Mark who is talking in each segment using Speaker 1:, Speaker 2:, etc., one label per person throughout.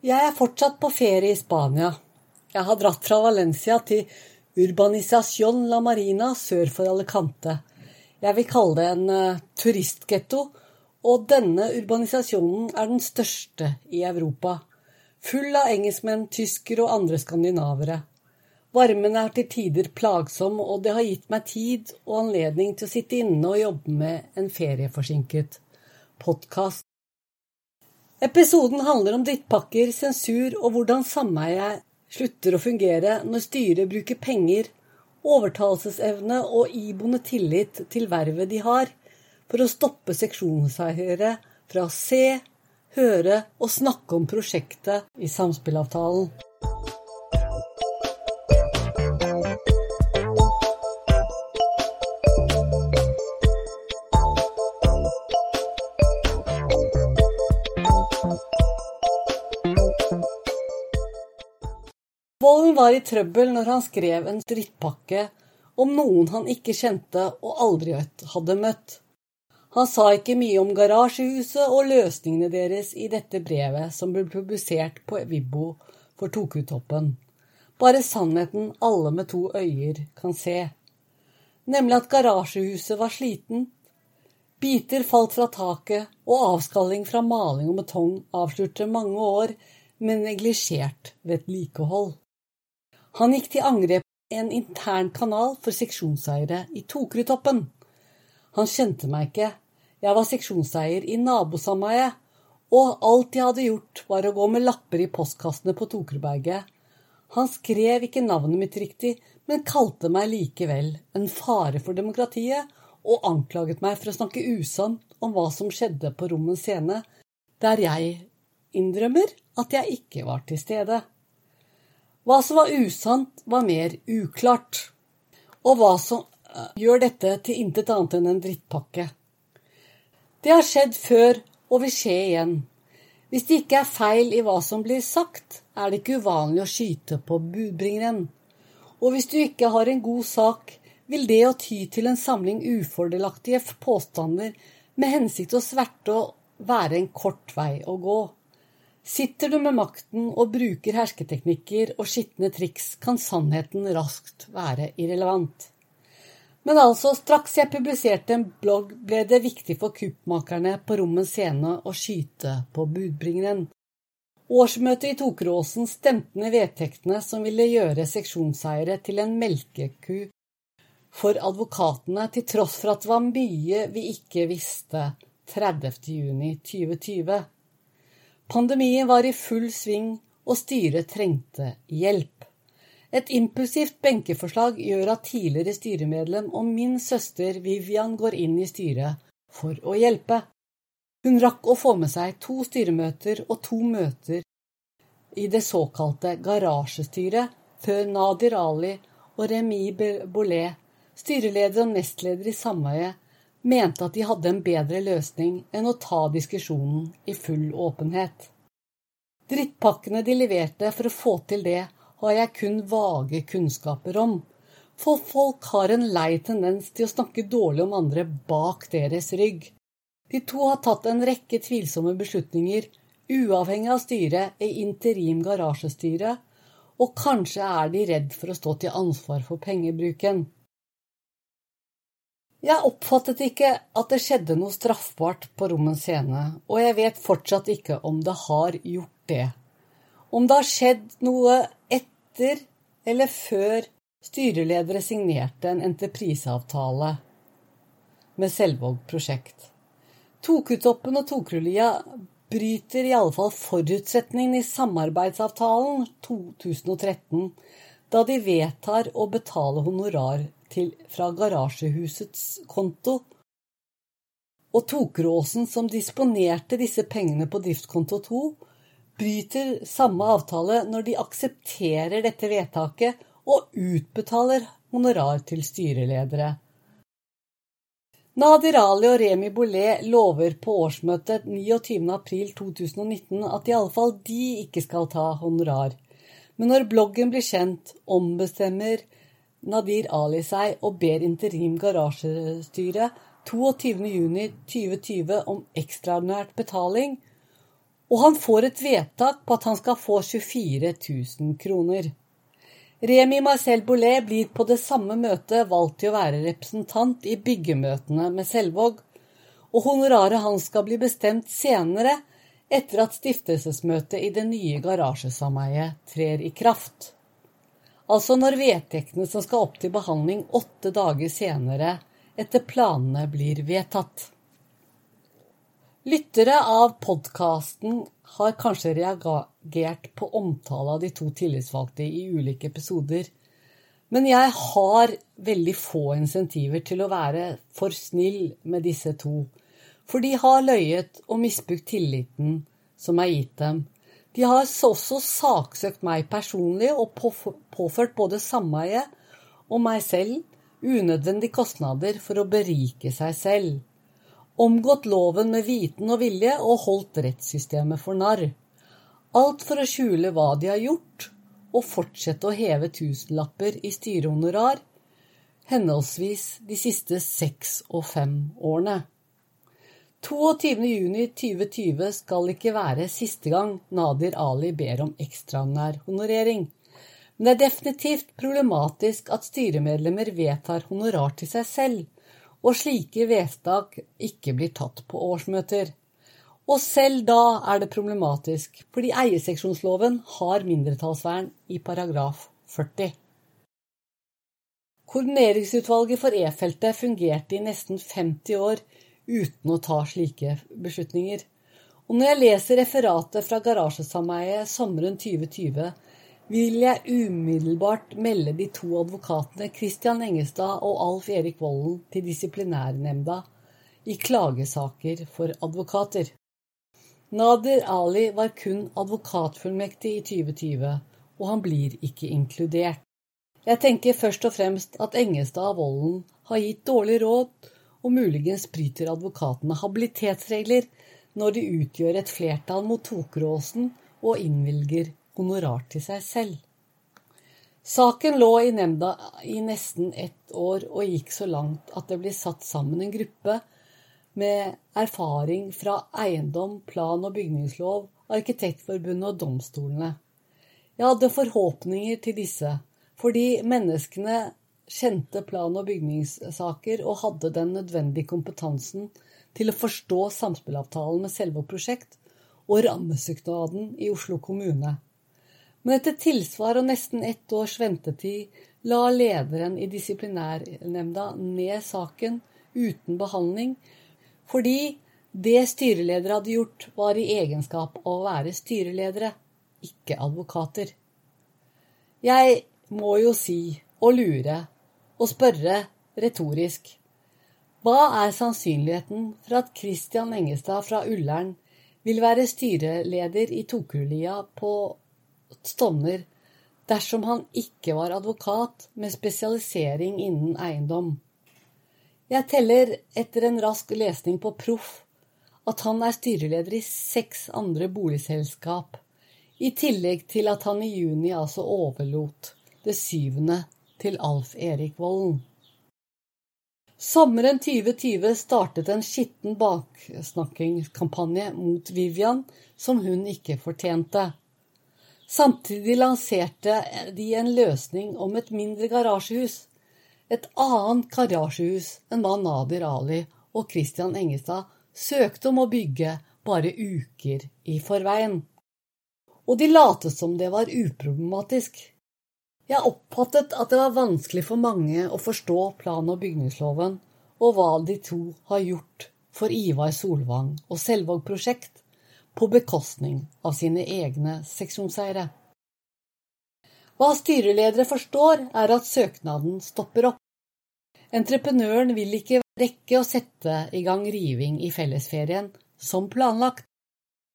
Speaker 1: Jeg er fortsatt på ferie i Spania. Jeg har dratt fra Valencia til Urbanización la Marina sør for Alicante. Jeg vil kalle det en uh, turistgetto, og denne urbanisasjonen er den største i Europa. Full av engelskmenn, tyskere og andre skandinavere. Varmen er til tider plagsom, og det har gitt meg tid og anledning til å sitte inne og jobbe med en ferieforsinket podkast. Episoden handler om drittpakker, sensur og hvordan sameiet slutter å fungere når styret bruker penger, overtalelsesevne og iboende tillit til vervet de har, for å stoppe seksjonseiere fra å se, høre og snakke om prosjektet i samspillavtalen. Var i trøbbel når han skrev en drittpakke om noen han ikke kjente og aldri hadde møtt. Han sa ikke mye om garasjehuset og løsningene deres i dette brevet som ble publisert på Vibbo for Tokutoppen. Bare sannheten alle med to øyer kan se. Nemlig at garasjehuset var sliten. Biter falt fra taket, og avskalling fra maling og betong avslørte mange år med neglisjert vedlikehold. Han gikk til angrep en intern kanal for seksjonseiere i Tokerudtoppen. Han kjente meg ikke, jeg var seksjonseier i nabosameiet, og alt jeg hadde gjort, var å gå med lapper i postkassene på Tokerudberget. Han skrev ikke navnet mitt riktig, men kalte meg likevel en fare for demokratiet, og anklaget meg for å snakke usant om hva som skjedde på Rommens scene, der jeg innrømmer at jeg ikke var til stede. Hva som var usant, var mer uklart. Og hva som uh, gjør dette til intet annet enn en drittpakke. Det har skjedd før og vil skje igjen. Hvis det ikke er feil i hva som blir sagt, er det ikke uvanlig å skyte på budbringeren. Og hvis du ikke har en god sak, vil det å ty til en samling ufordelaktige påstander med hensikt å sverte og være en kort vei å gå. Sitter du med makten og bruker hersketeknikker og skitne triks, kan sannheten raskt være irrelevant. Men altså, straks jeg publiserte en blogg, ble det viktig for kuppmakerne på Rommens scene å skyte på budbringeren. Årsmøtet i Tokeråsen stemte ned vedtektene som ville gjøre seksjonseiere til en melkeku for advokatene, til tross for at det var mye vi ikke visste 30. juni 2020. Pandemien var i full sving, og styret trengte hjelp. Et impulsivt benkeforslag gjør at tidligere styremedlem og min søster Vivian går inn i styret for å hjelpe. Hun rakk å få med seg to styremøter og to møter i det såkalte garasjestyret før Nadir Ali og Remi Bollet, styreleder og nestleder i sameiet, mente at de hadde en bedre løsning enn å ta diskusjonen i full åpenhet. Drittpakkene de leverte for å få til det, har jeg kun vage kunnskaper om, for folk har en lei tendens til å snakke dårlig om andre bak deres rygg. De to har tatt en rekke tvilsomme beslutninger, uavhengig av styret i interim garasjestyre, og kanskje er de redd for å stå til ansvar for pengebruken. Jeg oppfattet ikke at det skjedde noe straffbart på Rommens scene, og jeg vet fortsatt ikke om det har gjort det. Om det har skjedd noe etter eller før styreledere signerte en entrepriseavtale med Selvåg prosjekt. Tokutoppen og Tokrullia bryter i alle fall forutsetningen i samarbeidsavtalen 2013, da de vedtar å betale honorar til, fra garasjehusets konto. Og Tokeråsen, som disponerte disse pengene på driftskonto 2, bryter samme avtale når de aksepterer dette vedtaket og utbetaler honorar til styreledere. Nadir Ali og Remi Bollet lover på årsmøtet 29.4.2019 at i alle fall de ikke skal ta honorar. Men når bloggen blir kjent, ombestemmer Nadir Ali seg og ber interim garasjestyre 22.6.2020 om ekstraordinært betaling, og han får et vedtak på at han skal få 24 000 kroner. Remi Marcel Bollet blir på det samme møtet valgt til å være representant i byggemøtene med Selvåg, og honoraret hans skal bli bestemt senere etter at stiftelsesmøtet i det nye garasjesameiet trer i kraft. Altså når vedtektene som skal opp til behandling åtte dager senere etter planene blir vedtatt. Lyttere av podkasten har kanskje reagert på omtale av de to tillitsvalgte i ulike episoder, men jeg har veldig få insentiver til å være for snill med disse to, for de har løyet og misbrukt tilliten som er gitt dem. De har også saksøkt meg personlig og påført både sameiet og meg selv unødvendige kostnader for å berike seg selv omgått loven med viten og vilje og holdt rettssystemet for narr. Alt for å skjule hva de har gjort, og fortsette å heve tusenlapper i styrehonorar, henholdsvis de siste seks og fem årene. 22.6.2020 skal ikke være siste gang Nadir Ali ber om ekstraordinær honorering. Men det er definitivt problematisk at styremedlemmer vedtar honorar til seg selv, og slike vedtak ikke blir tatt på årsmøter. Og selv da er det problematisk, fordi eierseksjonsloven har mindretallsvern i paragraf 40. Koordineringsutvalget for E-feltet fungerte i nesten 50 år uten å ta slike beslutninger. Og når jeg leser referatet fra garasjesameiet sommeren 2020, vil jeg umiddelbart melde de to advokatene Christian Engestad og Alf Erik Volden til disiplinærnemnda i klagesaker for advokater. Nader Ali var kun advokatfullmektig i 2020, og han blir ikke inkludert. Jeg tenker først og fremst at Engestad og Volden har gitt dårlig råd, og muligens bryter advokatene habilitetsregler når de utgjør et flertall mot Tokeråsen og innvilger honorar til seg selv. Saken lå i nemnda i nesten ett år og gikk så langt at det ble satt sammen en gruppe med erfaring fra eiendom, plan- og bygningslov, Arkitektforbundet og domstolene. Jeg hadde forhåpninger til disse, fordi menneskene kjente plan- og bygningssaker og hadde den nødvendige kompetansen til å forstå samspillavtalen med selve prosjekt og rammesøknaden i Oslo kommune. Men etter tilsvar og nesten ett års ventetid la lederen i disiplinærnemnda ned saken uten behandling, fordi det styreledere hadde gjort, var i egenskap av å være styreledere, ikke advokater. Jeg må jo si, og lure, og spørre retorisk, hva er sannsynligheten for at Christian Engestad fra Ullern vil være styreleder i Tokulia på Stovner dersom han ikke var advokat med spesialisering innen eiendom. Jeg teller etter en rask lesning på Proff at han er styreleder i seks andre boligselskap, i tillegg til at han i juni altså overlot det syvende til Alf Erik Volden. Sommeren 2020 startet en skitten baksnakkingskampanje mot Vivian som hun ikke fortjente. Samtidig lanserte de en løsning om et mindre garasjehus. Et annet garasjehus enn hva Nadir Ali og Christian Engestad søkte om å bygge bare uker i forveien. Og de latet som det var uproblematisk. Jeg oppfattet at det var vanskelig for mange å forstå plan- og bygningsloven, og hva de to har gjort for Ivar Solvang og Selvåg prosjekt på bekostning av sine egne seksjonseiere. Hva styreledere forstår, er at søknaden stopper opp. Entreprenøren vil ikke rekke å sette i gang riving i fellesferien som planlagt.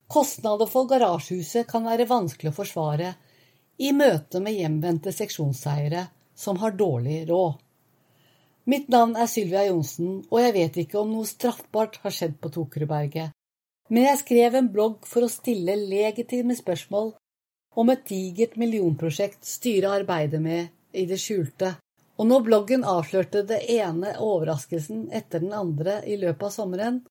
Speaker 1: Kostnader for garasjehuset kan være vanskelig å forsvare i møte med hjemvendte seksjonseiere som har dårlig råd. Mitt navn er Sylvia Johnsen, og jeg vet ikke om noe straffbart har skjedd på Tokerudberget. Men jeg skrev en blogg for å stille legitime spørsmål om et digert millionprosjekt styret arbeider med i det skjulte. Og når bloggen avslørte det ene overraskelsen etter den andre i løpet av sommeren,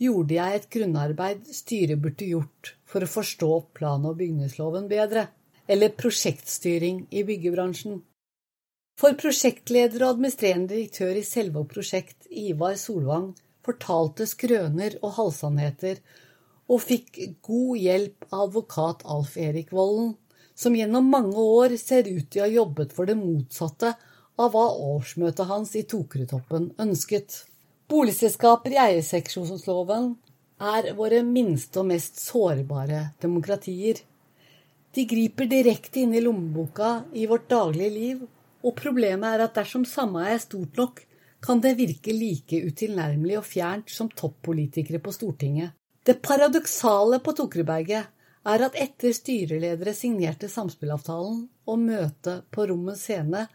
Speaker 1: gjorde jeg et grunnarbeid styret burde gjort for å forstå plan- og bygningsloven bedre, eller prosjektstyring i byggebransjen. For prosjektleder og administrerende direktør i Selvåg prosjekt, Ivar Solvang, fortalte skrøner og halvsannheter, og fikk god hjelp av advokat Alf Erik Volden, som gjennom mange år ser ut til å ha jobbet for det motsatte av hva årsmøtet hans i Tokerudtoppen ønsket. Boligselskaper i eierseksjonsloven er våre minste og mest sårbare demokratier. De griper direkte inn i lommeboka i vårt daglige liv, og problemet er at dersom samme er stort nok, kan det virke like utilnærmelig og fjernt som toppolitikere på Stortinget. Det paradoksale på Tokreberget er at etter styreledere signerte samspillavtalen og møtet på Rommets scene,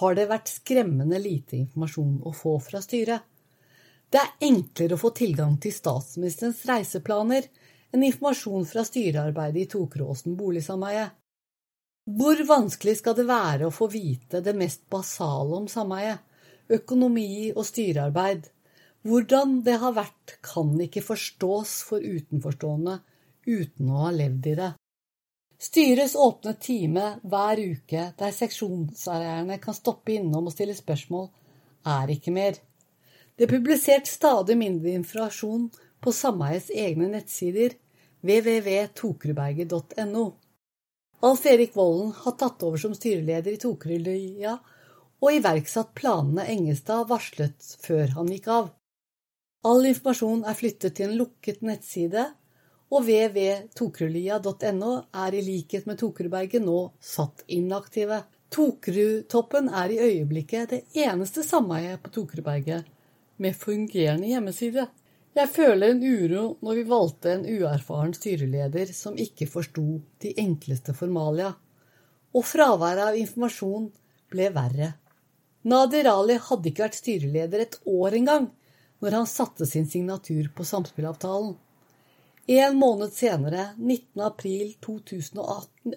Speaker 1: har det vært skremmende lite informasjon å få fra styret. Det er enklere å få tilgang til statsministerens reiseplaner enn informasjon fra styrearbeidet i Tokeråsen boligsameie. Hvor vanskelig skal det være å få vite det mest basale om sameiet, økonomi og styrearbeid? Hvordan det har vært, kan ikke forstås for utenforstående uten å ha levd i det. Styres åpne time hver uke der seksjonseierne kan stoppe innom og stille spørsmål, er ikke mer. Det er publisert stadig mindre informasjon på sameiets egne nettsider www.tokerudberget.no. Alf Erik Vollen har tatt over som styreleder i Tokerudlia og iverksatt planene Engestad varslet før han gikk av. All informasjon er flyttet til en lukket nettside og www.tokerudlia.no er i likhet med Tokerudberget nå satt inaktive. Tokerudtoppen er i øyeblikket det eneste sameiet på Tokerudberget med fungerende hjemmeside. Jeg føler en uro når vi valgte en uerfaren styreleder som ikke forsto de enkleste formalia, og fraværet av informasjon ble verre. Nadir Ali hadde ikke vært styreleder et år engang når han satte sin signatur på samspillavtalen. En måned senere, 19. april 2018,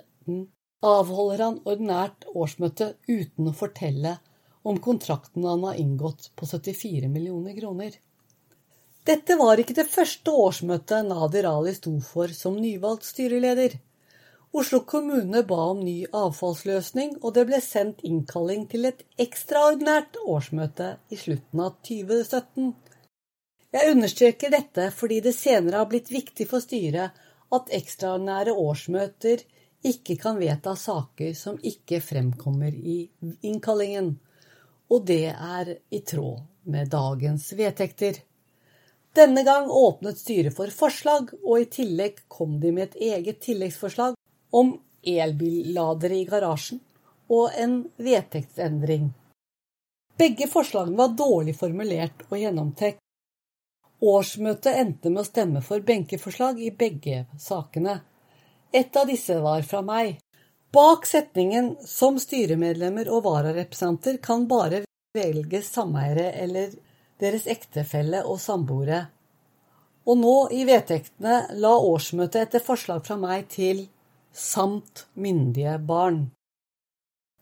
Speaker 1: avholder han ordinært årsmøte uten å fortelle om kontrakten han har inngått på 74 millioner kroner. Dette var ikke det første årsmøtet Nadir Ali sto for som nyvalgt styreleder. Oslo kommune ba om ny avfallsløsning, og det ble sendt innkalling til et ekstraordinært årsmøte i slutten av 2017. Jeg understreker dette fordi det senere har blitt viktig for styret at ekstraordinære årsmøter ikke kan vedta saker som ikke fremkommer i innkallingen, og det er i tråd med dagens vedtekter. Denne gang åpnet styret for forslag, og i tillegg kom de med et eget tilleggsforslag om elbilladere i garasjen og en vedtektsendring. Begge forslagene var dårlig formulert og gjennomtenkt, Årsmøtet endte med å stemme for benkeforslag i begge sakene. Et av disse var fra meg. Bak setningen 'som styremedlemmer og vararepresentanter kan bare velge sameiere eller deres ektefelle og samboere'. Og nå, i vedtektene, la årsmøtet etter forslag fra meg til 'samt myndige barn'.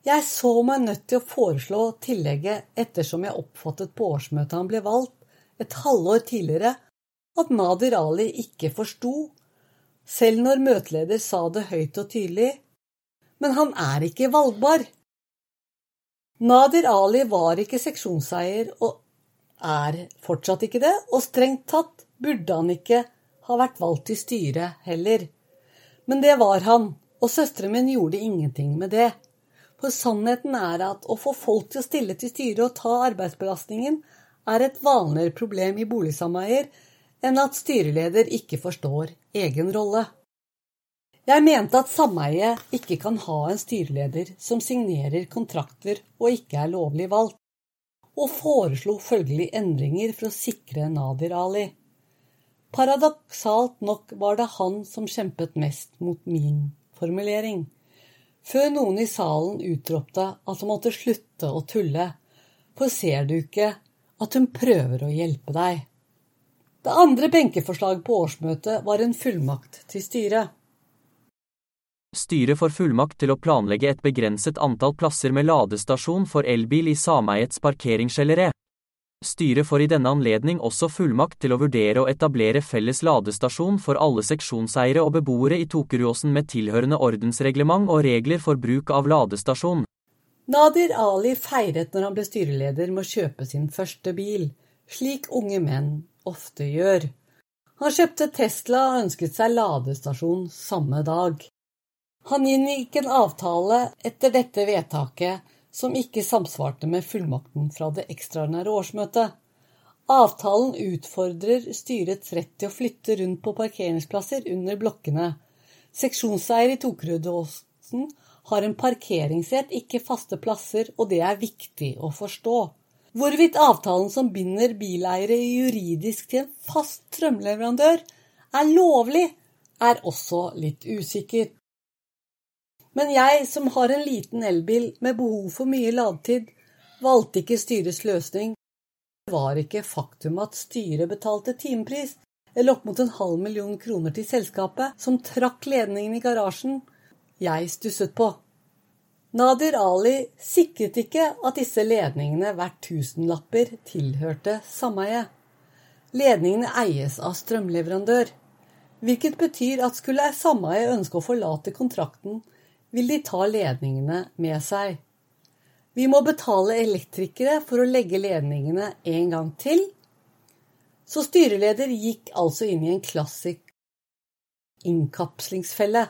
Speaker 1: Jeg så meg nødt til å foreslå tillegget ettersom jeg oppfattet på årsmøtet han ble valgt, et halvår tidligere at Nadir Ali ikke forsto, selv når møteleder sa det høyt og tydelig, men han er ikke valgbar. Nadir Ali var ikke seksjonseier og er fortsatt ikke det, og strengt tatt burde han ikke ha vært valgt til styret heller. Men det var han, og søsteren min gjorde ingenting med det. For sannheten er at å få folk til å stille til styret og ta arbeidsbelastningen er et vanligere problem i boligsameier enn at styreleder ikke forstår egen rolle. Jeg mente at sameiet ikke kan ha en styreleder som signerer kontrakter og ikke er lovlig valgt, og foreslo følgelig endringer for å sikre Nadir Ali. Paradoksalt nok var det han som kjempet mest mot min formulering, før noen i salen utropte at han måtte slutte å tulle, for ser du ikke at hun prøver å hjelpe deg. Det andre benkeforslaget på årsmøtet var en fullmakt til styret.
Speaker 2: Styret får fullmakt til å planlegge et begrenset antall plasser med ladestasjon for elbil i sameiets parkeringsgellere. Styret får i denne anledning også fullmakt til å vurdere å etablere felles ladestasjon for alle seksjonseiere og beboere i Tokeruåsen med tilhørende ordensreglement og regler for bruk av ladestasjon.
Speaker 1: Nadir Ali feiret når han ble styreleder med å kjøpe sin første bil, slik unge menn ofte gjør. Han kjøpte Tesla og ønsket seg ladestasjon samme dag. Han inngikk en avtale etter dette vedtaket som ikke samsvarte med fullmakten fra det ekstraordinære årsmøtet. Avtalen utfordrer styrets rett til å flytte rundt på parkeringsplasser under blokkene. Seksjonseier i Tokerudåsen har en parkeringsrett, ikke faste plasser, og det er viktig å forstå. Hvorvidt avtalen som binder bileiere juridisk til en fast strømleverandør, er lovlig, er også litt usikkert. Men jeg, som har en liten elbil med behov for mye ladetid, valgte ikke styrets løsning. Det var ikke faktum at styret betalte timepris, eller opp mot en halv million kroner til selskapet, som trakk ledningen i garasjen, jeg stusset på. Nadir Ali sikret ikke at disse ledningene hvert tusenlapper tilhørte sameie. Ledningene eies av strømleverandør, hvilket betyr at skulle sameie ønske å forlate kontrakten, vil de ta ledningene med seg. Vi må betale elektrikere for å legge ledningene en gang til. Så styreleder gikk altså inn i en klassisk innkapslingsfelle.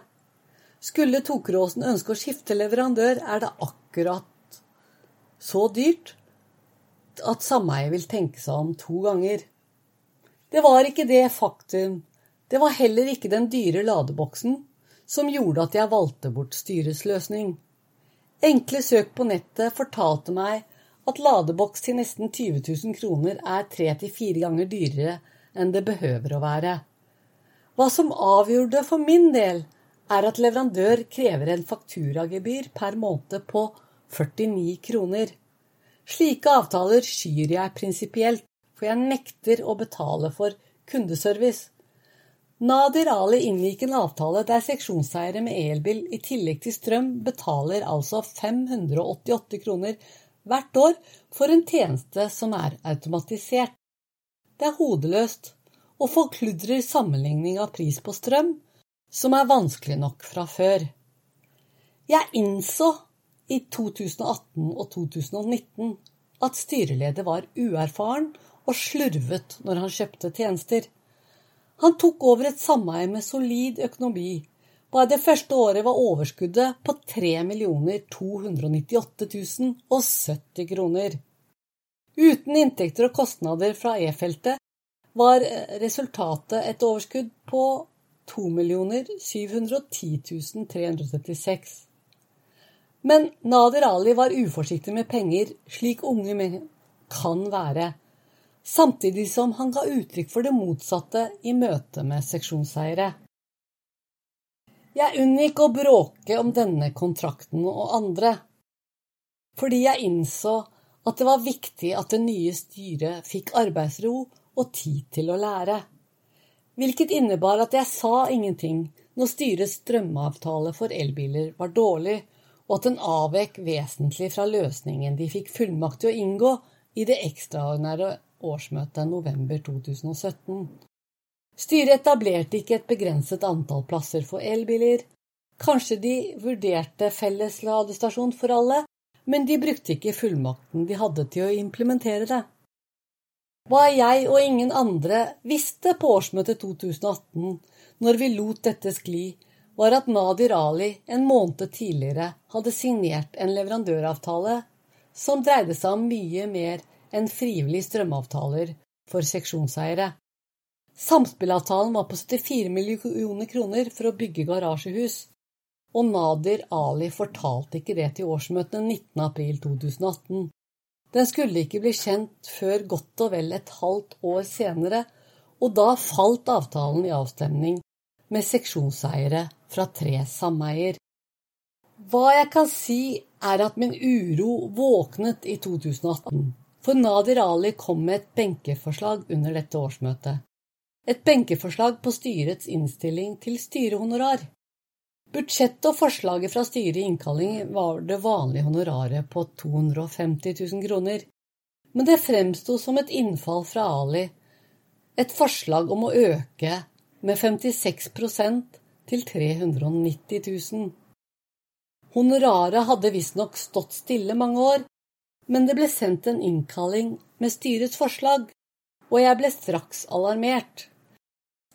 Speaker 1: Skulle Tokeråsen ønske å skifte leverandør, er det akkurat så dyrt at sameiet vil tenke seg om to ganger. Det var ikke det faktum, det var heller ikke den dyre ladeboksen som gjorde at jeg valgte bort styrets løsning. Enkle søk på nettet fortalte meg at ladeboks til nesten 20 000 kroner er tre til fire ganger dyrere enn det behøver å være. Hva som avgjorde for min del, er at leverandør krever en fakturagebyr per måned på 49 kroner. Slike avtaler skyr jeg prinsipielt, for jeg nekter å betale for kundeservice. Nadir Ali inngikk en avtale der seksjonseiere med elbil i tillegg til strøm betaler altså 588 kroner hvert år for en tjeneste som er automatisert. Det er hodeløst og forkludrer sammenligning av pris på strøm, som er vanskelig nok fra før. Jeg innså i 2018 og 2019 at styreleder var uerfaren og slurvet når han kjøpte tjenester. Han tok over et sameie med solid økonomi. Bare det første året var overskuddet på 3 298 070 kroner. Uten inntekter og kostnader fra E-feltet var resultatet et overskudd på 2 710 336. Men Nader Ali var uforsiktig med penger, slik unge menn kan være samtidig som han ga uttrykk for det motsatte i møte med seksjonseiere. Jeg unngikk å bråke om denne kontrakten og andre, fordi jeg innså at det var viktig at det nye styret fikk arbeidsro og tid til å lære, hvilket innebar at jeg sa ingenting når styrets strømavtale for elbiler var dårlig, og at den avvek vesentlig fra løsningen de fikk fullmakt til å inngå i det ekstraordinære årsmøtet november 2017. Styret etablerte ikke et begrenset antall plasser for elbiler. Kanskje de vurderte felles ladestasjon for alle, men de brukte ikke fullmakten de hadde til å implementere det. Hva jeg og ingen andre visste på årsmøtet 2018, når vi lot dette skli, var at Nadir Ali en måned tidligere hadde signert en leverandøravtale som dreide seg om mye mer enn frivillige strømavtaler for seksjonseiere. Samspillavtalen var på 74 millioner kroner for å bygge garasjehus, og Nadir Ali fortalte ikke det til årsmøtene 19. april 2018. Den skulle ikke bli kjent før godt og vel et halvt år senere, og da falt avtalen i avstemning med seksjonseiere fra tre sameier. Hva jeg kan si, er at min uro våknet i 2018 for Nadir Ali kom med et benkeforslag under dette årsmøtet. Et benkeforslag på styrets innstilling til styrehonorar. Budsjettet og forslaget fra styret i innkalling var det vanlige honoraret på 250 000 kroner. men det fremsto som et innfall fra Ali, et forslag om å øke med 56% til 390 000. Honoraret hadde visstnok stått stille mange år, men det ble sendt en innkalling med styrets forslag, og jeg ble straks alarmert.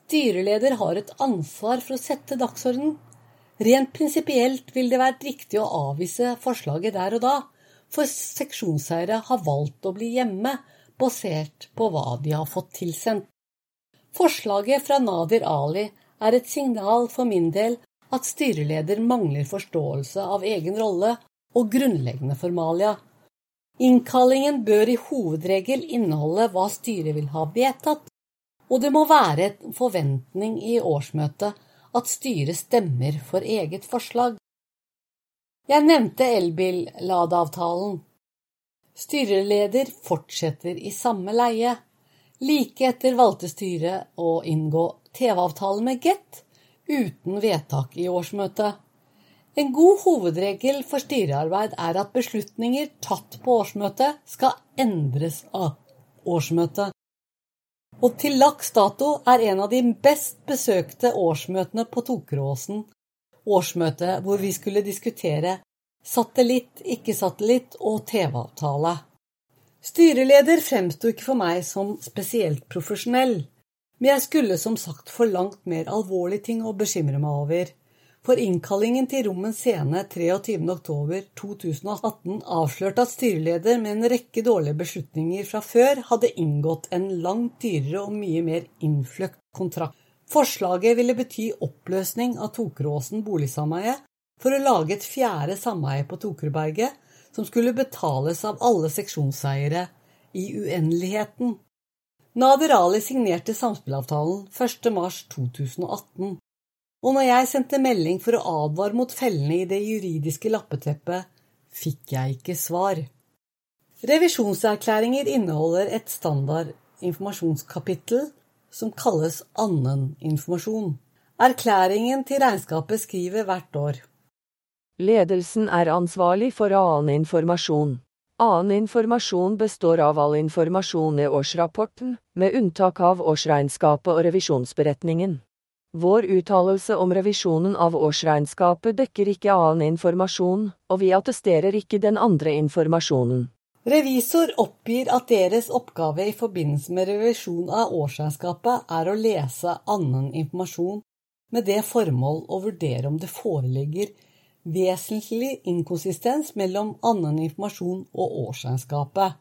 Speaker 1: Styreleder har et ansvar for å sette dagsorden. Rent prinsipielt vil det vært riktig å avvise forslaget der og da, for seksjonseiere har valgt å bli hjemme, basert på hva de har fått tilsendt. Forslaget fra Nadir Ali er et signal for min del at styreleder mangler forståelse av egen rolle og grunnleggende formalia. Innkallingen bør i hovedregel inneholde hva styret vil ha vedtatt, og det må være en forventning i årsmøtet at styret stemmer for eget forslag. Jeg nevnte elbil-ladeavtalen. Styreleder fortsetter i samme leie. Like etter valgte styret å inngå TV-avtale med Get, uten vedtak i årsmøtet. En god hovedregel for styrearbeid er at beslutninger tatt på årsmøtet skal endres av årsmøtet. Og til laks dato er en av de best besøkte årsmøtene på Tokeråsen årsmøtet hvor vi skulle diskutere satellitt, ikke-satellitt og TV-avtale. Styreleder fremsto ikke for meg som spesielt profesjonell, men jeg skulle som sagt for langt mer alvorlige ting å bekymre meg over. For innkallingen til Rommens scene 23.10.2018 avslørte at styreleder med en rekke dårlige beslutninger fra før hadde inngått en langt dyrere og mye mer innfløkt kontrakt. Forslaget ville bety oppløsning av Tokeråsen boligsameie for å lage et fjerde sameie på Tokerberget, som skulle betales av alle seksjonseiere i uendeligheten. Nader Ali signerte samspillavtalen 1.3.2018, og når jeg sendte melding for å advare mot fellene i det juridiske lappeteppet, fikk jeg ikke svar. Revisjonserklæringer inneholder et standard informasjonskapittel som kalles annen informasjon. Erklæringen til regnskapet skriver hvert år.
Speaker 3: Ledelsen er ansvarlig for annen informasjon. Annen informasjon består av all informasjon i årsrapporten, med unntak av årsregnskapet og revisjonsberetningen. Vår uttalelse om revisjonen av årsregnskapet dekker ikke annen informasjon, og vi attesterer ikke den andre informasjonen.
Speaker 1: Revisor oppgir at deres oppgave i forbindelse med revisjon av årsregnskapet er å lese annen informasjon med det formål å vurdere om det foreligger vesentlig inkonsistens mellom annen informasjon og årsregnskapet.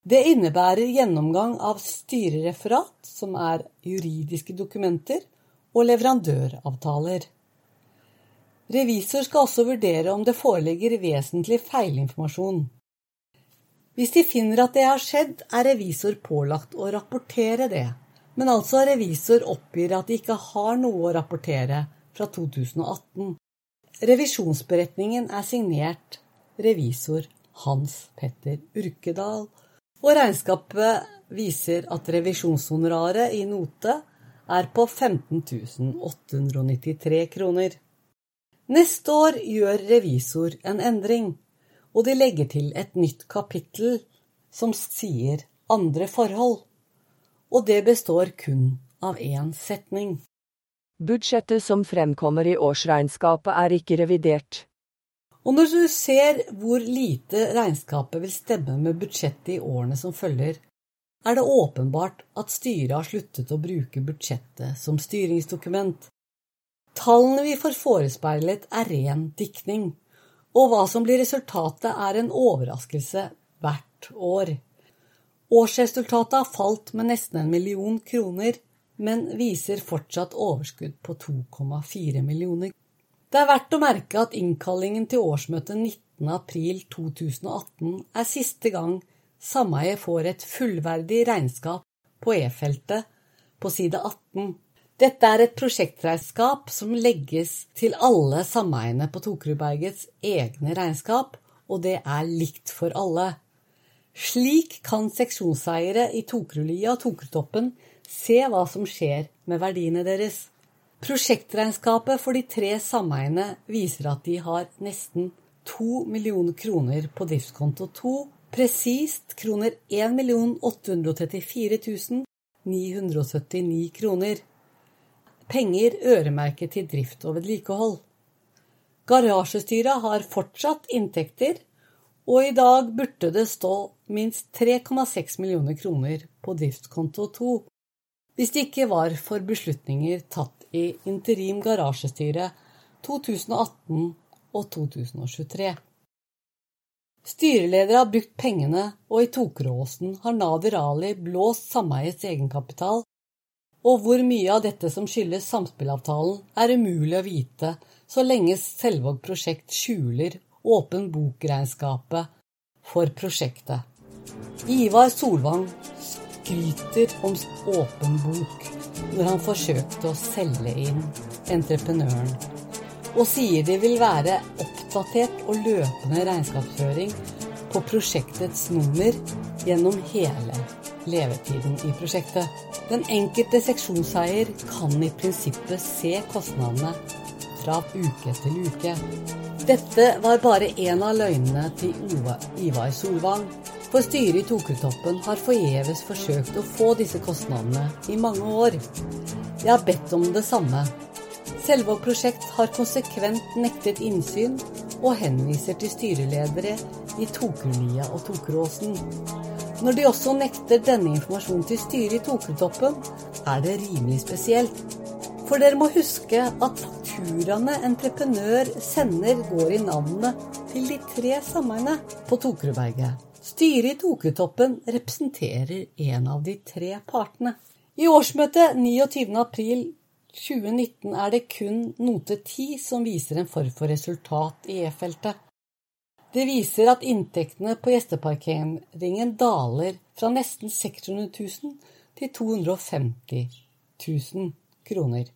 Speaker 1: Det innebærer gjennomgang av styrereferat, som er juridiske dokumenter, og leverandøravtaler. Revisor skal også vurdere om det foreligger vesentlig feilinformasjon. Hvis de finner at det har skjedd, er revisor pålagt å rapportere det, men altså revisor oppgir at de ikke har noe å rapportere fra 2018. Revisjonsberetningen er signert revisor Hans Petter Urkedal, og regnskapet viser at revisjonshonoraret i note er på 15 893 kroner. Neste år gjør revisor en endring og de legger til et nytt kapittel som sier andre forhold, og det består kun av én setning.
Speaker 3: Budsjettet som fremkommer i årsregnskapet er ikke revidert.
Speaker 1: Og når du ser hvor lite regnskapet vil stemme med budsjettet i årene som følger, er det åpenbart at styret har sluttet å bruke budsjettet som styringsdokument. Tallene vi får forespeilet, er ren diktning, og hva som blir resultatet, er en overraskelse hvert år. Årsresultatet har falt med nesten en million kroner, men viser fortsatt overskudd på 2,4 millioner. Det er verdt å merke at innkallingen til årsmøtet 19. april 2018 er siste gang sameiet får et fullverdig regnskap på E-feltet på side 18. Dette er et prosjektregnskap som legges til alle sameiene på Tokerudbergets egne regnskap, og det er likt for alle. Slik kan seksjonseiere i Tokerudlia og Tokerudtoppen se hva som skjer med verdiene deres. Prosjektregnskapet for de tre sameiene viser at de har nesten to millioner kroner på driftskonto 2 presist kroner 1 834 979 kroner. Penger øremerket til drift og vedlikehold. Garasjestyret har fortsatt inntekter, og i dag burde det stå minst 3,6 millioner kroner på driftskonto 2, hvis det ikke var for beslutninger tatt i interim garasjestyre 2018 og 2023. Styreleder har brukt pengene, og i Tokeråsen har Nader Ali blåst sameiets egenkapital, og hvor mye av dette som skyldes samspillavtalen, er umulig å vite så lenge Selvåg prosjekt skjuler åpen bok-regnskapet for prosjektet. Ivar Solvang skryter om åpen bok når han forsøkte å selge inn entreprenøren, og sier det vil være oppdatert og løpende regnskapsføring på prosjektets nummer gjennom hele levetiden i prosjektet. Den enkelte seksjonseier kan i prinsippet se kostnadene fra uke til uke. Dette var bare én av løgnene til Ivar Solvang, for styret i Tokertoppen har forgjeves forsøkt å få disse kostnadene i mange år. Jeg har bedt om det samme. Selvåg prosjekt har konsekvent nektet innsyn og henviser til styreledere i Tokerlia og Tokeråsen. Når de også nekter denne informasjonen til styret i Tokertoppen, er det rimelig spesielt. For dere må huske at fakturaene entreprenør sender, går i navnet til de tre sameiene på Tokerudberget. Styret i Tokertoppen representerer en av de tre partene. I årsmøtet 29.4.2019 er det kun note 10 som viser en form for resultat i E-feltet. Det viser at inntektene på gjesteparkeringen daler fra nesten 600 000 til 250 000 kroner.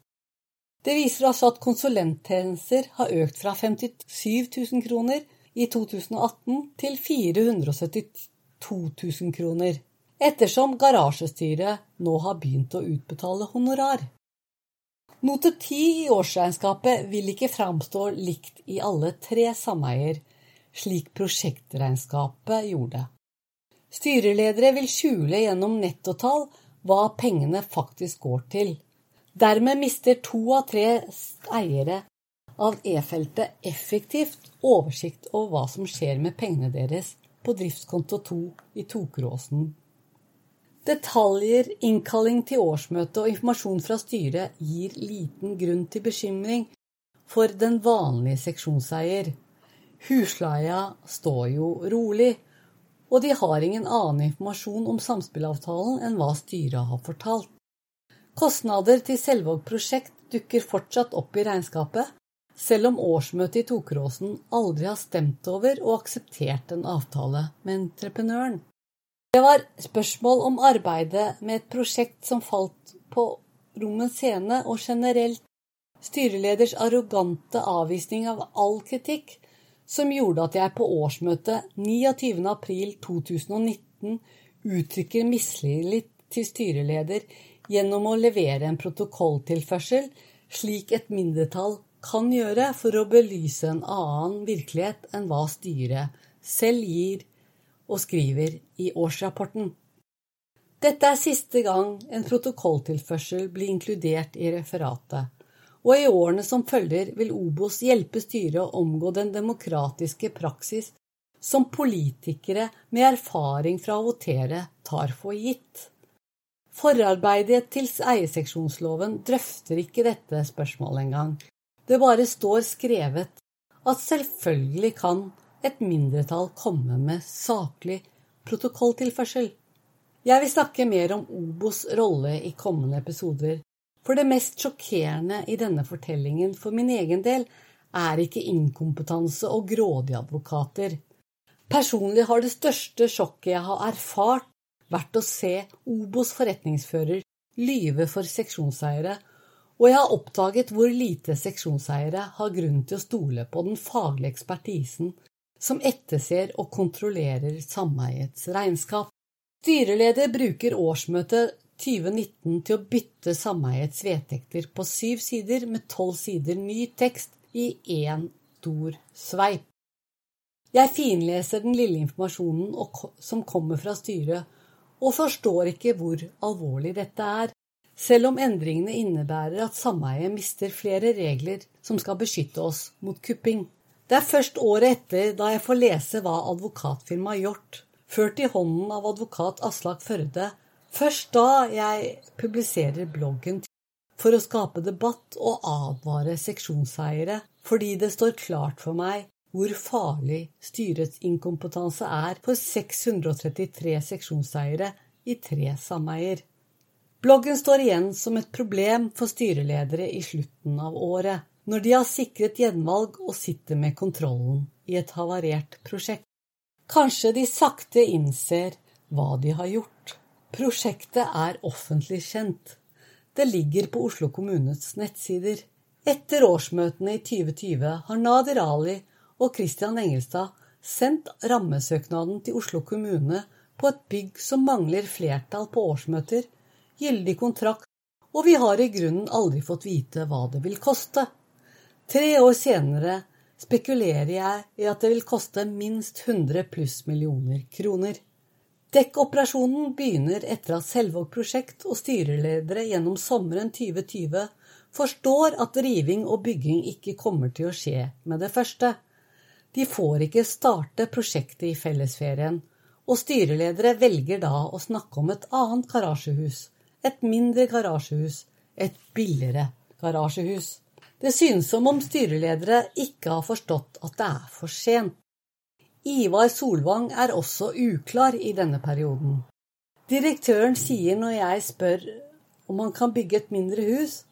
Speaker 1: Det viser altså at konsulenttjenester har økt fra 57 000 kroner i 2018 til 472 000 kroner, ettersom garasjestyret nå har begynt å utbetale honorar. Note 10 i årsregnskapet vil ikke framstå likt i alle tre sameier, slik prosjektregnskapet gjorde. Styreledere vil skjule gjennom nettotall hva pengene faktisk går til. Dermed mister to av tre eiere av E-feltet effektivt oversikt over hva som skjer med pengene deres på driftskonto 2 i Tokeråsen. Detaljer, innkalling til årsmøte og informasjon fra styret gir liten grunn til bekymring for den vanlige seksjonseier. Husleia står jo rolig, og de har ingen annen informasjon om samspillavtalen enn hva styret har fortalt. Kostnader til Selvåg prosjekt dukker fortsatt opp i regnskapet, selv om årsmøtet i Tokeråsen aldri har stemt over og akseptert en avtale med entreprenøren. Det var spørsmål om arbeidet med et prosjekt som falt på rommens scene, og generelt styreleders arrogante avvisning av all kritikk, som gjorde at jeg på årsmøtet 29.4.2019 uttrykker mistillit til styreleder gjennom å levere en protokolltilførsel, slik et mindretall kan gjøre for å belyse en annen virkelighet enn hva styret selv gir og skriver i årsrapporten. Dette er siste gang en protokolltilførsel blir inkludert i referatet, og i årene som følger vil Obos hjelpe styret å omgå den demokratiske praksis som politikere med erfaring fra å votere tar for gitt. Forarbeidet til eierseksjonsloven drøfter ikke dette spørsmålet engang, det bare står skrevet at selvfølgelig kan et mindretall komme med saklig protokolltilførsel. Jeg vil snakke mer om Obos rolle i kommende episoder, for det mest sjokkerende i denne fortellingen for min egen del er ikke inkompetanse og grådige advokater. Personlig har det største sjokket jeg har erfart, vært å se Obos forretningsfører lyve for seksjonseiere og jeg har oppdaget hvor lite seksjonseiere har grunn til å stole på den faglige ekspertisen som etterser og kontrollerer sameiets regnskap. Styreleder bruker årsmøtet 2019 til å bytte sameiets vedtekter på syv sider med tolv sider ny tekst i én stor sveip. Jeg finleser den lille informasjonen som kommer fra styret, og forstår ikke hvor alvorlig dette er, selv om endringene innebærer at sameiet mister flere regler som skal beskytte oss mot kupping. Det er først året etter, da jeg får lese hva advokatfirmaet gjort, ført i hånden av advokat Aslak Førde, først da jeg publiserer bloggen for å skape debatt og advare seksjonseiere, fordi det står klart for meg hvor farlig styrets inkompetanse er for 633 seksjonseiere i tre sameier. Bloggen står igjen som et problem for styreledere i slutten av året, når de har sikret gjenvalg og sitter med kontrollen i et havarert prosjekt. Kanskje de sakte innser hva de har gjort. Prosjektet er offentlig kjent. Det ligger på Oslo kommunes nettsider. Etter årsmøtene i 2020 har Nadir Ali og Christian Engelstad sendt rammesøknaden til Oslo kommune på et bygg som mangler flertall på årsmøter, gyldig kontrakt, og vi har i grunnen aldri fått vite hva det vil koste. Tre år senere spekulerer jeg i at det vil koste minst 100 pluss millioner kroner. Dekkoperasjonen begynner etter at Selvåg prosjekt og styreledere gjennom sommeren 2020 forstår at riving og bygging ikke kommer til å skje med det første. De får ikke starte prosjektet i fellesferien, og styreledere velger da å snakke om et annet garasjehus, et mindre garasjehus, et billigere garasjehus. Det synes som om styreledere ikke har forstått at det er for sent. Ivar Solvang er også uklar i denne perioden. Direktøren sier når jeg spør om han kan bygge et mindre hus,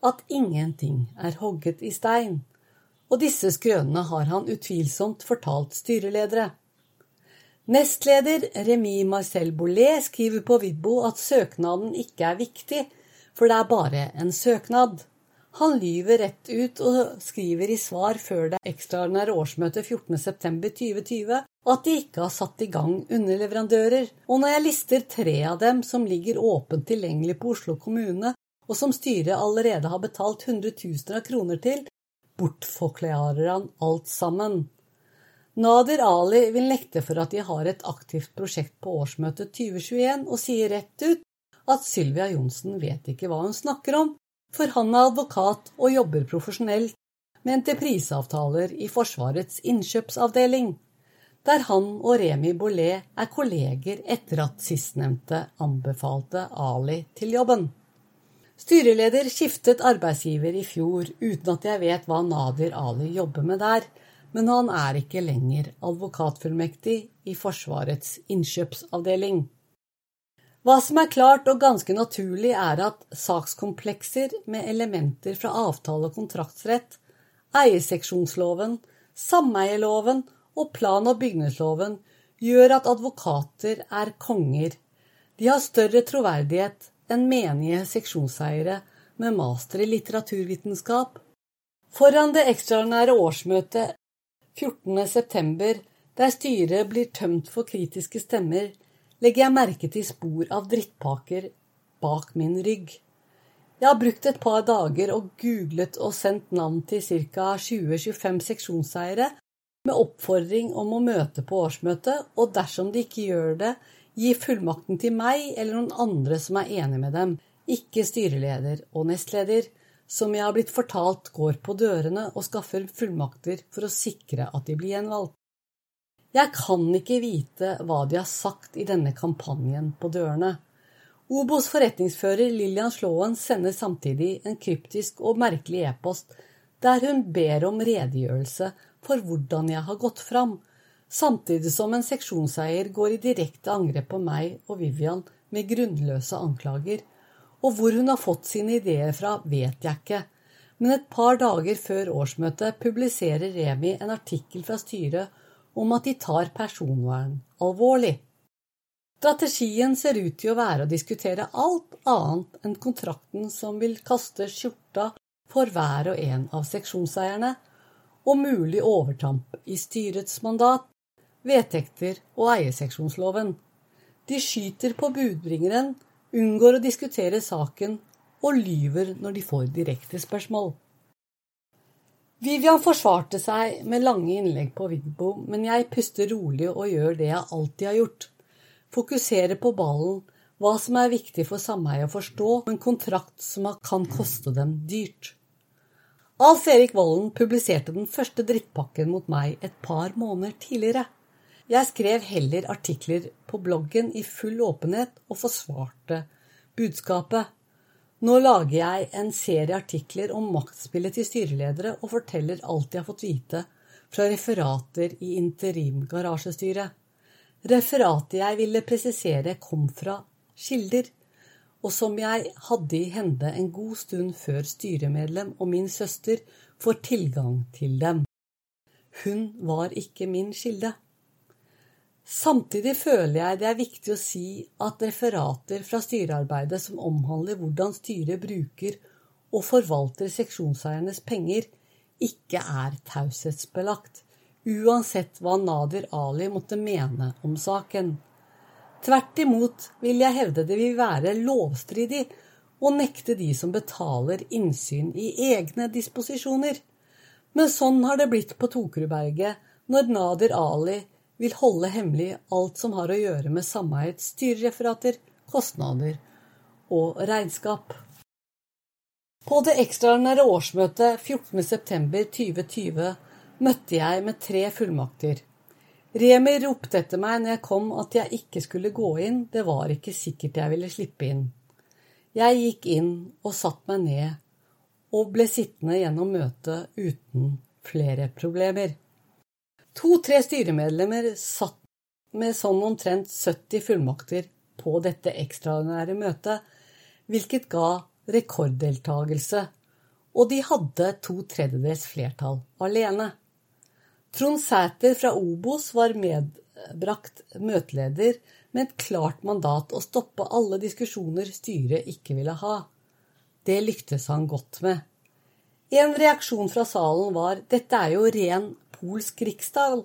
Speaker 1: at ingenting er hogget i stein, og disse skrønene har han utvilsomt fortalt styreledere. Nestleder Remi Marcel Bollet skriver på Vidbo at søknaden ikke er viktig, for det er bare en søknad. Han lyver rett ut og skriver i svar før det ekstraordinære årsmøtet 14.9.2020 at de ikke har satt i gang underleverandører, og når jeg lister tre av dem som ligger åpent tilgjengelig på Oslo kommune, og som styret allerede har betalt hundretusener av kroner til, bortforklarer han alt sammen. Nadir Ali vil nekte for at de har et aktivt prosjekt på årsmøtet 2021, og sier rett ut at Sylvia Johnsen vet ikke hva hun snakker om, for han er advokat og jobber profesjonelt med entrepriseavtaler i Forsvarets innkjøpsavdeling, der han og Remi Bollet er kolleger etter at sistnevnte anbefalte Ali til jobben. Styreleder skiftet arbeidsgiver i fjor uten at jeg vet hva Nadir Ali jobber med der, men han er ikke lenger advokatfullmektig i Forsvarets innkjøpsavdeling. Hva som er klart og ganske naturlig, er at sakskomplekser med elementer fra avtale- og kontraktsrett, eierseksjonsloven, sameieloven og plan- og bygningsloven gjør at advokater er konger. De har større troverdighet enn menige seksjonseiere med master i litteraturvitenskap. Foran det ekstraordinære årsmøtet 14.9., der styret blir tømt for kritiske stemmer, legger jeg merke til spor av drittpaker bak min rygg. Jeg har brukt et par dager og googlet og sendt navn til ca. 20-25 seksjonseiere med oppfordring om å møte på årsmøtet, og dersom de ikke gjør det, gi fullmakten til meg eller noen andre som er enig med dem, ikke styreleder og nestleder som jeg har blitt fortalt går på dørene og skaffer fullmakter for å sikre at de blir gjenvalgt. Jeg kan ikke vite hva de har sagt i denne kampanjen på dørene. Obos forretningsfører Lillian Slåen sender samtidig en kryptisk og merkelig e-post der hun ber om redegjørelse for hvordan jeg har gått fram, samtidig som en seksjonseier går i direkte angrep på meg og Vivian med grunnløse anklager og hvor hun har fått sine ideer fra, vet jeg ikke, men et par dager før årsmøtet publiserer Remi en artikkel fra styret om at de tar personvern alvorlig. Strategien ser ut til å være å diskutere alt annet enn kontrakten som vil kaste skjorta for hver og en av seksjonseierne, og mulig overtamp i styrets mandat, vedtekter og eierseksjonsloven. De skyter på budbringeren unngår å diskutere saken og lyver når de får direkte spørsmål. Vivian forsvarte seg med lange innlegg på Vigbo, men jeg puster rolig og gjør det jeg alltid har gjort. Fokuserer på ballen, hva som er viktig for sameiet å forstå, en kontrakt som kan koste dem dyrt. Alf Erik Vollen publiserte den første drittpakken mot meg et par måneder tidligere. Jeg skrev heller artikler på bloggen i full åpenhet og forsvarte budskapet. Nå lager jeg en serie artikler om maktspillet til styreledere og forteller alt jeg har fått vite fra referater i interimgarasjestyret. Referatet jeg ville presisere, kom fra kilder, og som jeg hadde i hende en god stund før styremedlem og min søster får tilgang til dem. Hun var ikke min kilde. Samtidig føler jeg det er viktig å si at referater fra styrearbeidet som omhandler hvordan styret bruker og forvalter seksjonseiernes penger, ikke er taushetsbelagt, uansett hva Nadir Ali måtte mene om saken. Tvert imot vil jeg hevde det vil være lovstridig å nekte de som betaler, innsyn i egne disposisjoner. Men sånn har det blitt på Tokerudberget når Nadir Ali vil holde hemmelig alt som har å gjøre med sameiets styrereferater, kostnader og regnskap. På det ekstraordinære årsmøtet 14.9.2020 møtte jeg med tre fullmakter. Remi ropte etter meg når jeg kom at jeg ikke skulle gå inn, det var ikke sikkert jeg ville slippe inn. Jeg gikk inn og satte meg ned, og ble sittende gjennom møtet uten flere problemer. To-tre styremedlemmer satt med sånn omtrent 70 fullmakter på dette ekstraordinære møtet, hvilket ga rekorddeltagelse, og de hadde to tredjedels flertall alene. Trond Sæter fra Obos var medbrakt møteleder med et klart mandat å stoppe alle diskusjoner styret ikke ville ha. Det lyktes han godt med. En reaksjon fra salen var dette er jo ren polsk riksdag.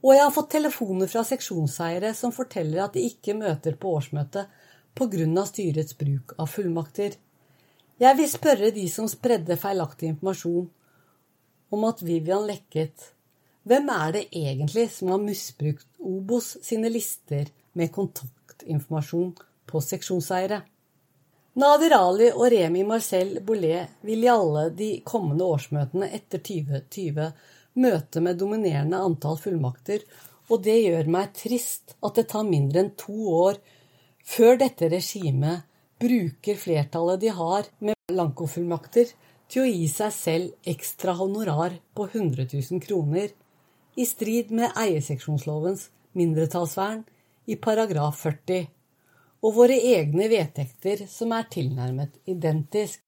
Speaker 1: Og jeg har fått telefoner fra seksjonseiere som forteller at de ikke møter på årsmøtet pga. styrets bruk av fullmakter. Jeg vil spørre de som spredde feilaktig informasjon om at Vivian lekket. Hvem er det egentlig som har misbrukt Obos sine lister med kontaktinformasjon på seksjonseiere? Nadir Ali og Remi Marcel Bollet vil i alle de kommende årsmøtene etter 2020 møte med dominerende antall fullmakter, og det gjør meg trist at det tar mindre enn to år før dette regimet bruker flertallet de har med blankofullmakter, til å gi seg selv ekstra honorar på 100 000 kroner, i strid med eierseksjonslovens mindretallsvern i paragraf 40, og våre egne vedtekter som er tilnærmet identisk.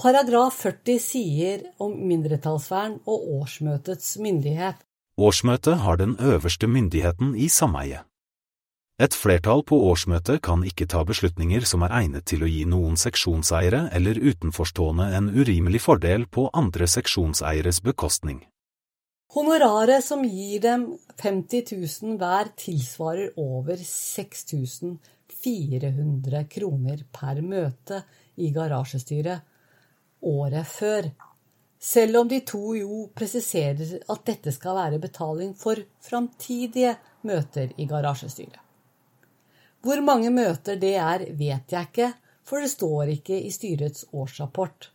Speaker 1: Paragraf 40 sier om mindretallsvern og årsmøtets myndighet.
Speaker 4: Årsmøtet har den øverste myndigheten i sameiet. Et flertall på årsmøtet kan ikke ta beslutninger som er egnet til å gi noen seksjonseiere eller utenforstående en urimelig fordel på andre seksjonseieres bekostning.
Speaker 1: Honoraret som gir dem 50 000 hver, tilsvarer over 6400 kroner per møte i garasjestyret året før, selv om de to jo presiserer at dette skal være betaling for framtidige møter i garasjestyret. Hvor mange møter det er, vet jeg ikke, for det står ikke i styrets årsrapport.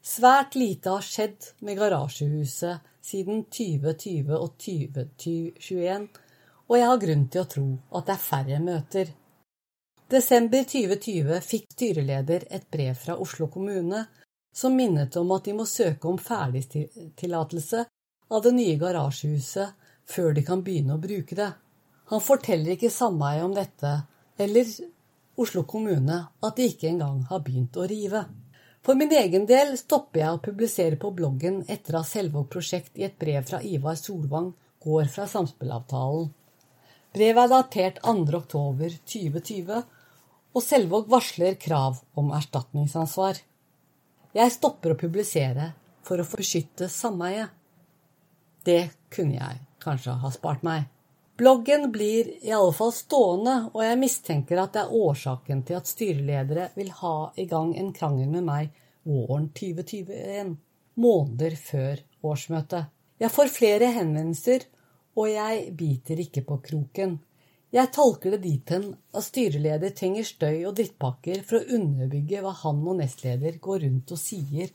Speaker 1: Svært lite har skjedd med garasjehuset siden 2020 og 2021, og jeg har grunn til å tro at det er færre møter. Desember 2020 fikk styreleder et brev fra Oslo kommune som minnet om at de må søke om ferdigtillatelse av det nye garasjehuset før de kan begynne å bruke det. Han forteller ikke sameiet om dette, eller Oslo kommune at de ikke engang har begynt å rive. For min egen del stopper jeg å publisere på bloggen etter at Selvåg prosjekt i et brev fra Ivar Solvang går fra samspillavtalen. Brevet er datert 2. oktober 2020, og Selvåg varsler krav om erstatningsansvar. Jeg stopper å publisere for å beskytte sameiet. Det kunne jeg kanskje ha spart meg. Bloggen blir i alle fall stående, og jeg mistenker at det er årsaken til at styreledere vil ha i gang en krangel med meg våren 2021. måneder før årsmøtet. Jeg får flere henvendelser, og jeg biter ikke på kroken. Jeg tolker det dit hen at styreleder trenger støy og drittpakker for å underbygge hva han og nestleder går rundt og sier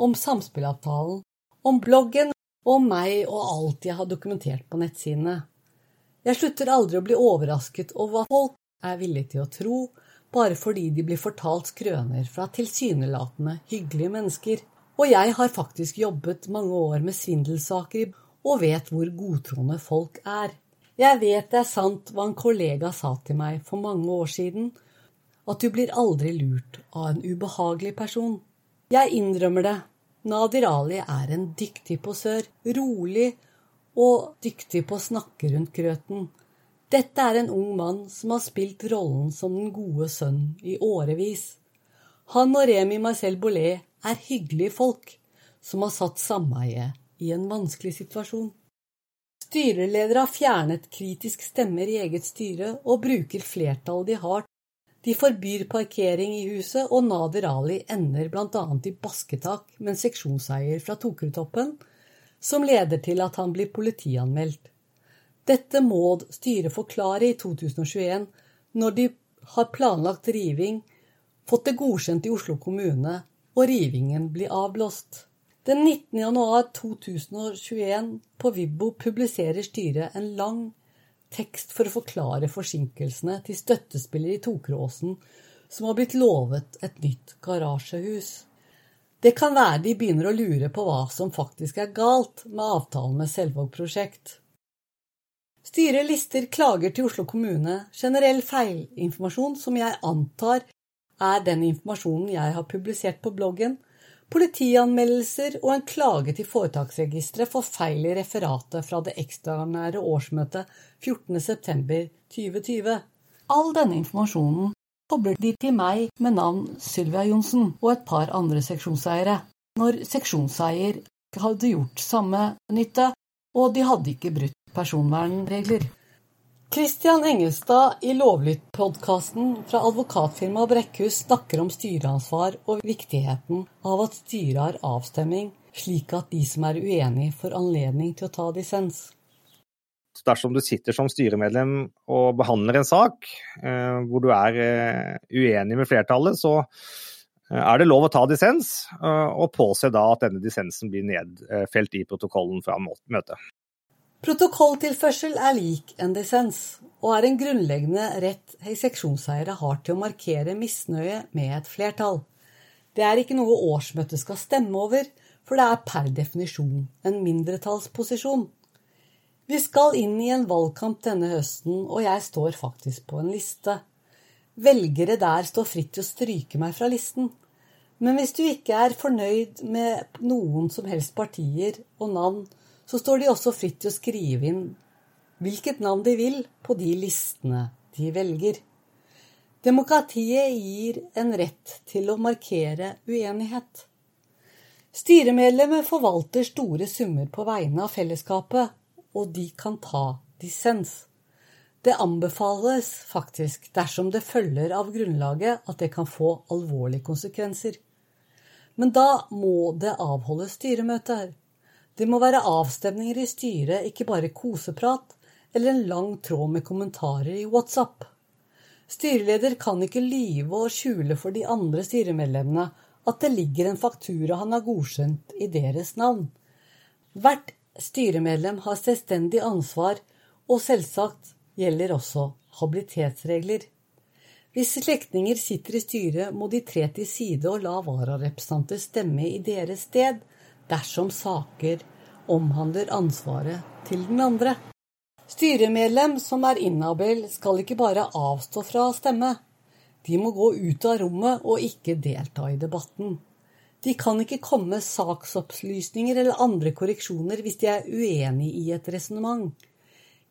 Speaker 1: om samspillavtalen, om bloggen og om meg og alt jeg har dokumentert på nettsidene. Jeg slutter aldri å bli overrasket over hva folk er villige til å tro, bare fordi de blir fortalt skrøner fra tilsynelatende hyggelige mennesker. Og jeg har faktisk jobbet mange år med svindelsaker og vet hvor godtroende folk er. Jeg vet det er sant hva en kollega sa til meg for mange år siden, at du blir aldri lurt av en ubehagelig person. Jeg innrømmer det. Nadir Ali er en dyktig posør, rolig og dyktig på å snakke rundt grøten. Dette er en ung mann som har spilt rollen som den gode sønn i årevis. Han og Remi Marcel Bollet er hyggelige folk som har satt sameiet i en vanskelig situasjon. Styreledere har fjernet kritisk stemmer i eget styre og bruker flertallet de har. De forbyr parkering i huset, og Nader Ali ender bl.a. i basketak med en seksjonseier fra Tokerudtoppen, som leder til at han blir politianmeldt. Dette må styret forklare i 2021, når de har planlagt riving, fått det godkjent i Oslo kommune, og rivingen blir avblåst. Den 19. januar 2021 på Vibbo publiserer styret en lang tekst for å forklare forsinkelsene til støttespillere i Tokeråsen som har blitt lovet et nytt garasjehus. Det kan være de begynner å lure på hva som faktisk er galt med avtalen med Selvåg prosjekt. Styret lister klager til Oslo kommune, generell feilinformasjon som jeg antar er den informasjonen jeg har publisert på bloggen, politianmeldelser og en klage til Foretaksregisteret for feil i referatet fra det ekstraordinære årsmøtet 14.9.2020. All denne informasjonen kobler de til meg med navn Sylvia Johnsen og et par andre seksjonseiere, når seksjonseier hadde gjort samme nytte, og de hadde ikke brutt personvernregler. Christian Engelstad i Lovlytt-podkasten fra advokatfirmaet Brekkhus snakker om styreansvar og viktigheten av at styret har avstemming, slik at de som er uenige, får anledning til å ta dissens.
Speaker 5: Dersom du sitter som styremedlem og behandler en sak eh, hvor du er eh, uenig med flertallet, så eh, er det lov å ta dissens, eh, og påse da at denne dissensen blir nedfelt i protokollen fra møtet.
Speaker 1: Protokolltilførsel er lik en dissens, og er en grunnleggende rett seksjonseiere har til å markere misnøye med et flertall. Det er ikke noe årsmøtet skal stemme over, for det er per definisjon en mindretallsposisjon. Vi skal inn i en valgkamp denne høsten, og jeg står faktisk på en liste. Velgere der står fritt til å stryke meg fra listen. Men hvis du ikke er fornøyd med noen som helst partier og navn, så står de også fritt til å skrive inn hvilket navn de vil på de listene de velger. Demokratiet gir en rett til å markere uenighet. Styremedlemmer forvalter store summer på vegne av fellesskapet, og de kan ta dissens. Det anbefales faktisk, dersom det følger av grunnlaget, at det kan få alvorlige konsekvenser. Men da må det avholdes styremøter. Det må være avstemninger i styret, ikke bare koseprat eller en lang tråd med kommentarer i WhatsApp. Styreleder kan ikke lyve og skjule for de andre styremedlemmene at det ligger en faktura han har godkjent i deres navn. Hvert styremedlem har selvstendig ansvar, og selvsagt gjelder også habilitetsregler. Hvis slektninger sitter i styret, må de tre til side og la vararepresentanter stemme i deres sted, dersom saker omhandler ansvaret til den andre. Styremedlem som er inhabil, skal ikke bare avstå fra å stemme. De må gå ut av rommet og ikke delta i debatten. De kan ikke komme med saksopplysninger eller andre korreksjoner hvis de er uenig i et resonnement.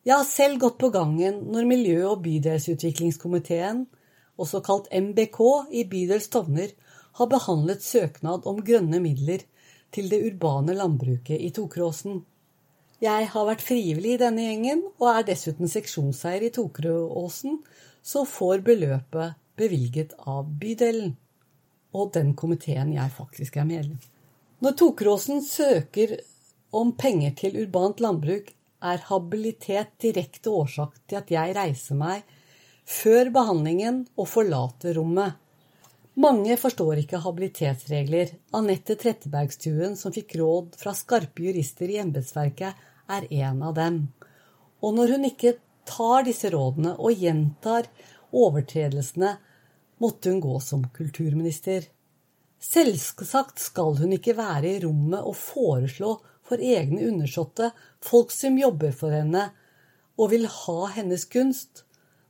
Speaker 1: Jeg har selv gått på gangen når Miljø- og bydelsutviklingskomiteen, også kalt MBK, i bydel Stovner, har behandlet søknad om grønne midler til det urbane landbruket i Tokeråsen. Jeg har vært frivillig i denne gjengen, og er dessuten seksjonseier i Tokeråsen, så får beløpet bevilget av bydelen og den komiteen jeg faktisk er medlem. Når Tokeråsen søker om penger til urbant landbruk, er habilitet direkte årsak til at jeg reiser meg før behandlingen og forlater rommet. Mange forstår ikke habilitetsregler. Anette Trettebergstuen, som fikk råd fra skarpe jurister i embetsverket, er en av dem. Og når hun ikke tar disse rådene og gjentar overtredelsene, måtte hun gå som kulturminister. Selvsagt skal hun ikke være i rommet og foreslå for egne undersåtte, folk som jobber for henne og vil ha hennes kunst,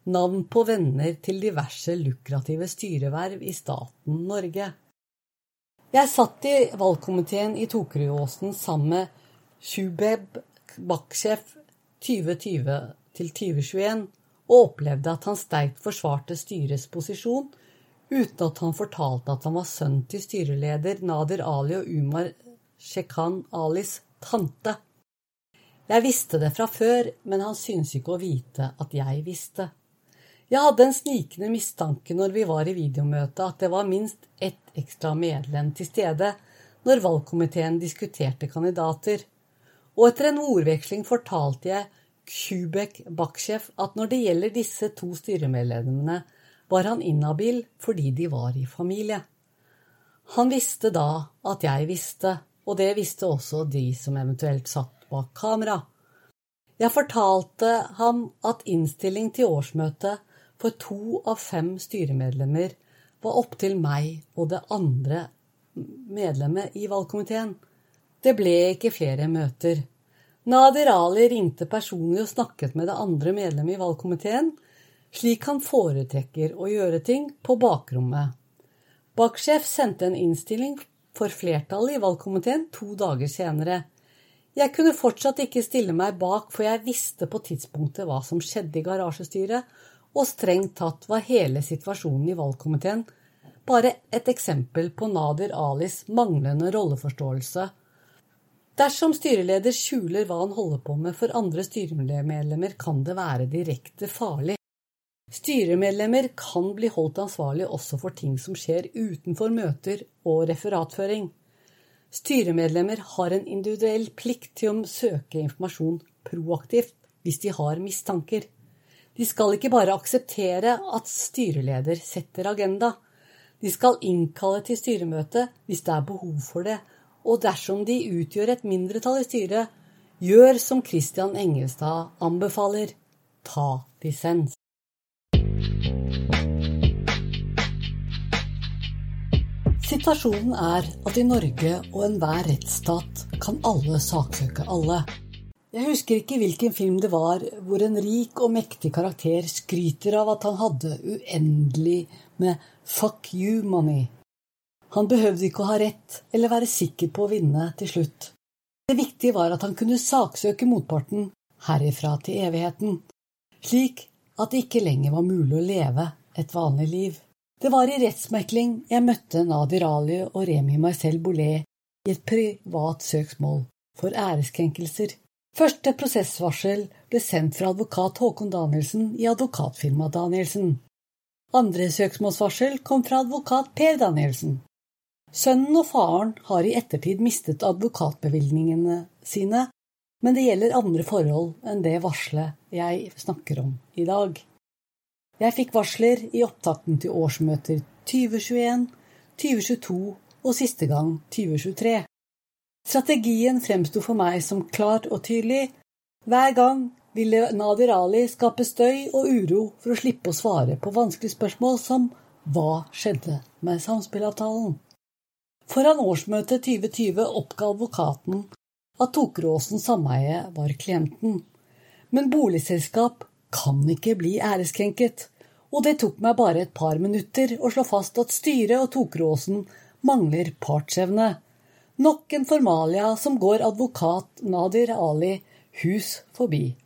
Speaker 1: navn på venner til diverse lukrative styreverv i staten Norge. Jeg satt i valgkomiteen i Tokerudåsen sammen med Shubeb Baksjef 2020 2021 og opplevde at han sterkt forsvarte styrets posisjon, uten at han fortalte at han var sønn til styreleder Nader Ali og Umar Shekhan Alis tante. Jeg visste det fra før, men han syntes ikke å vite at jeg visste. Jeg hadde en snikende mistanke når vi var i videomøte at det var minst ett ekstra medlem til stede når valgkomiteen diskuterte kandidater, og etter en ordveksling fortalte jeg Kubek Baksjef at når det gjelder disse to styremedlemmene, var han inhabil fordi de var i familie. Han visste da at jeg visste, og det visste også de som eventuelt satt bak kamera. Jeg fortalte ham at innstilling til årsmøtet for to av fem styremedlemmer var opptil meg og det andre medlemmet i valgkomiteen. Det ble ikke flere møter. Nader Ali ringte personlig og snakket med det andre medlemmet i valgkomiteen, slik han foretrekker å gjøre ting på bakrommet. Baksjef sendte en innstilling for flertallet i valgkomiteen to dager senere. Jeg kunne fortsatt ikke stille meg bak, for jeg visste på tidspunktet hva som skjedde i garasjestyret, og strengt tatt var hele situasjonen i valgkomiteen bare et eksempel på Nadir Alis manglende rolleforståelse. Dersom styreleder skjuler hva han holder på med for andre styremedlemmer, kan det være direkte farlig. Styremedlemmer kan bli holdt ansvarlig også for ting som skjer utenfor møter og referatføring. Styremedlemmer har en individuell plikt til å søke informasjon proaktivt hvis de har mistanker. De skal ikke bare akseptere at styreleder setter agenda. De skal innkalle til styremøte hvis det er behov for det, og dersom de utgjør et mindretall i styret, gjør som Christian Engelstad anbefaler ta dissens. Situasjonen er at i Norge og enhver rettsstat kan alle saksøke alle. Jeg husker ikke hvilken film det var hvor en rik og mektig karakter skryter av at han hadde uendelig med fuck you money. Han behøvde ikke å ha rett eller være sikker på å vinne til slutt. Det viktige var at han kunne saksøke motparten herifra til evigheten, slik at det ikke lenger var mulig å leve et vanlig liv. Det var i rettsmekling jeg møtte Nadir Ali og Remi Marcel Boulet i et privat søksmål for æreskrenkelser. Første prosessvarsel ble sendt fra advokat Håkon Danielsen i advokatfirmaet Danielsen. Andre søksmålsvarsel kom fra advokat Per Danielsen. Sønnen og faren har i ettertid mistet advokatbevilgningene sine, men det gjelder andre forhold enn det varselet jeg snakker om i dag. Jeg fikk varsler i opptakten til årsmøter 2021, 2022 og siste gang 2023. Strategien fremsto for meg som klart og tydelig. Hver gang ville Nadir Ali skape støy og uro for å slippe å svare på vanskelige spørsmål som hva skjedde med samspillavtalen? Foran årsmøtet 2020 oppga advokaten at Tokeråsen sameie var klienten. Men boligselskap kan ikke bli æreskrenket, og det tok meg bare et par minutter å slå fast at styret og Tokeråsen mangler partsevne. Nok en formalia som går advokat Nadir Ali hus forbi.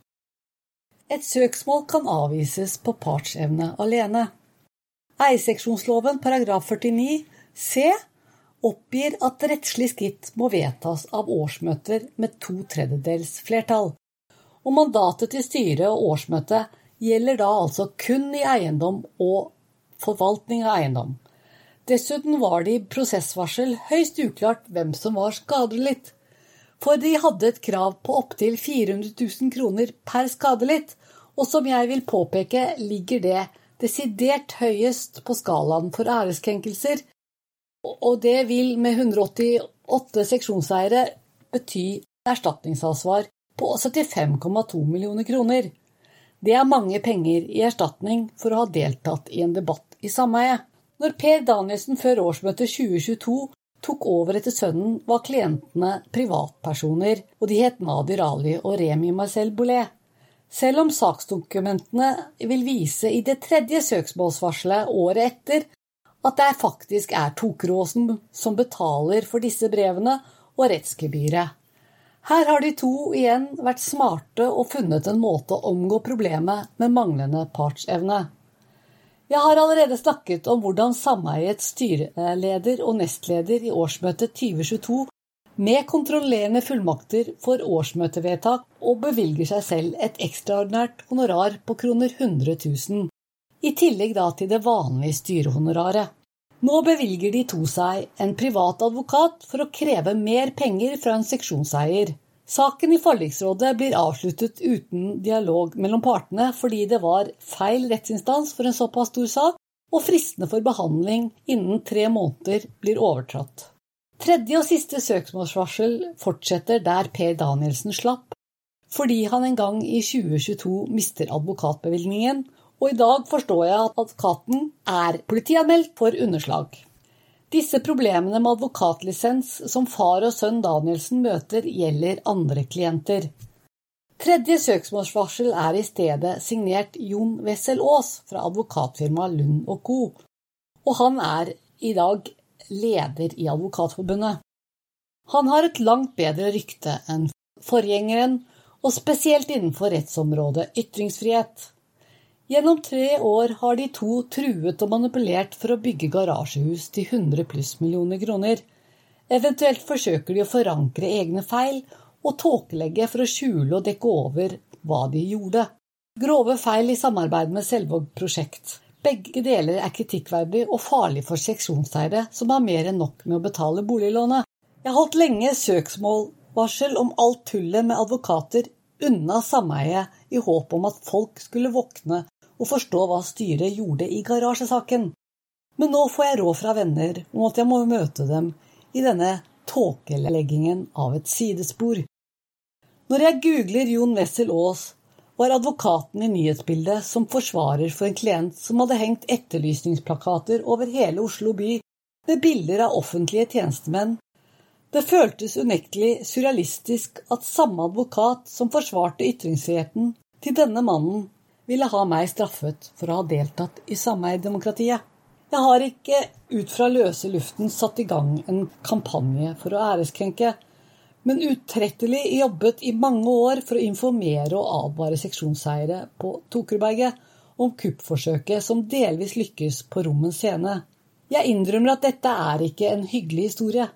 Speaker 1: Et søksmål kan avvises på partsevne alene. Eierseksjonsloven paragraf 49 c oppgir at rettslig skritt må vedtas av årsmøter med to tredjedels flertall. Og mandatet til styret og årsmøtet gjelder da altså kun i eiendom og forvaltning av eiendom. Dessuten var det i prosessvarsel høyst uklart hvem som var skadelidt, for de hadde et krav på opptil 400 000 kroner per skadelidt, og som jeg vil påpeke, ligger det desidert høyest på skalaen for æreskrenkelser, og det vil med 188 seksjonseiere bety erstatningsansvar på 75,2 millioner kroner. Det er mange penger i erstatning for å ha deltatt i en debatt i sameiet. Når Per Danielsen før årsmøtet 2022 tok over etter sønnen, var klientene privatpersoner, og de het Nadir Ali og Remi Marcel Boulet. Selv om saksdokumentene vil vise i det tredje søksmålsvarselet året etter at det faktisk er Tokeråsen som betaler for disse brevene og rettsgebyret. Her har de to igjen vært smarte og funnet en måte å omgå problemet med manglende partsevne. Jeg har allerede snakket om hvordan sameiets styreleder og nestleder i årsmøtet 2022 med kontrollerende fullmakter for årsmøtevedtak og bevilger seg selv et ekstraordinært honorar på kroner 100 000, i tillegg da til det vanlige styrehonoraret. Nå bevilger de to seg en privat advokat for å kreve mer penger fra en seksjonseier. Saken i forliksrådet blir avsluttet uten dialog mellom partene fordi det var feil rettsinstans for en såpass stor sak, og fristene for behandling innen tre måneder blir overtrådt. Tredje og siste søksmålsvarsel fortsetter der Per Danielsen slapp, fordi han en gang i 2022 mister advokatbevilgningen og i dag forstår jeg at advokaten er politianmeldt for underslag. Disse problemene med advokatlisens som far og sønn Danielsen møter, gjelder andre klienter. Tredje søksmålsvarsel er i stedet signert Jon Wessel Aas fra advokatfirmaet Lund co., og han er i dag leder i Advokatforbundet. Han har et langt bedre rykte enn forgjengeren, og spesielt innenfor rettsområdet ytringsfrihet. Gjennom tre år har de to truet og manipulert for å bygge garasjehus til 100 pluss millioner kroner. Eventuelt forsøker de å forankre egne feil og tåkelegge for å skjule og dekke over hva de gjorde. Grove feil i samarbeid med Selvåg prosjekt. Begge deler er kritikkverdig og farlig for seksjonseiere som har mer enn nok med å betale boliglånet. Jeg holdt lenge søksmålvarsel om alt tullet med advokater unna sameiet i håp om at folk skulle våkne og forstå hva styret gjorde i garasjesaken. Men nå får jeg råd fra venner om at jeg må møte dem i denne tåkeleggingen av et sidespor. Når jeg googler Jon Wessel Aas, var advokaten i nyhetsbildet som forsvarer for en klient som hadde hengt etterlysningsplakater over hele Oslo by med bilder av offentlige tjenestemenn. Det føltes unektelig surrealistisk at samme advokat som forsvarte ytringsfriheten til denne mannen, ville ha meg straffet for å ha deltatt i sameierdemokratiet. Jeg har ikke ut fra løse luften satt i gang en kampanje for å æreskrenke, men utrettelig jobbet i mange år for å informere og advare seksjonseiere på Tokerberget om kuppforsøket som delvis lykkes på Rommens scene. Jeg innrømmer at dette er ikke en hyggelig historie,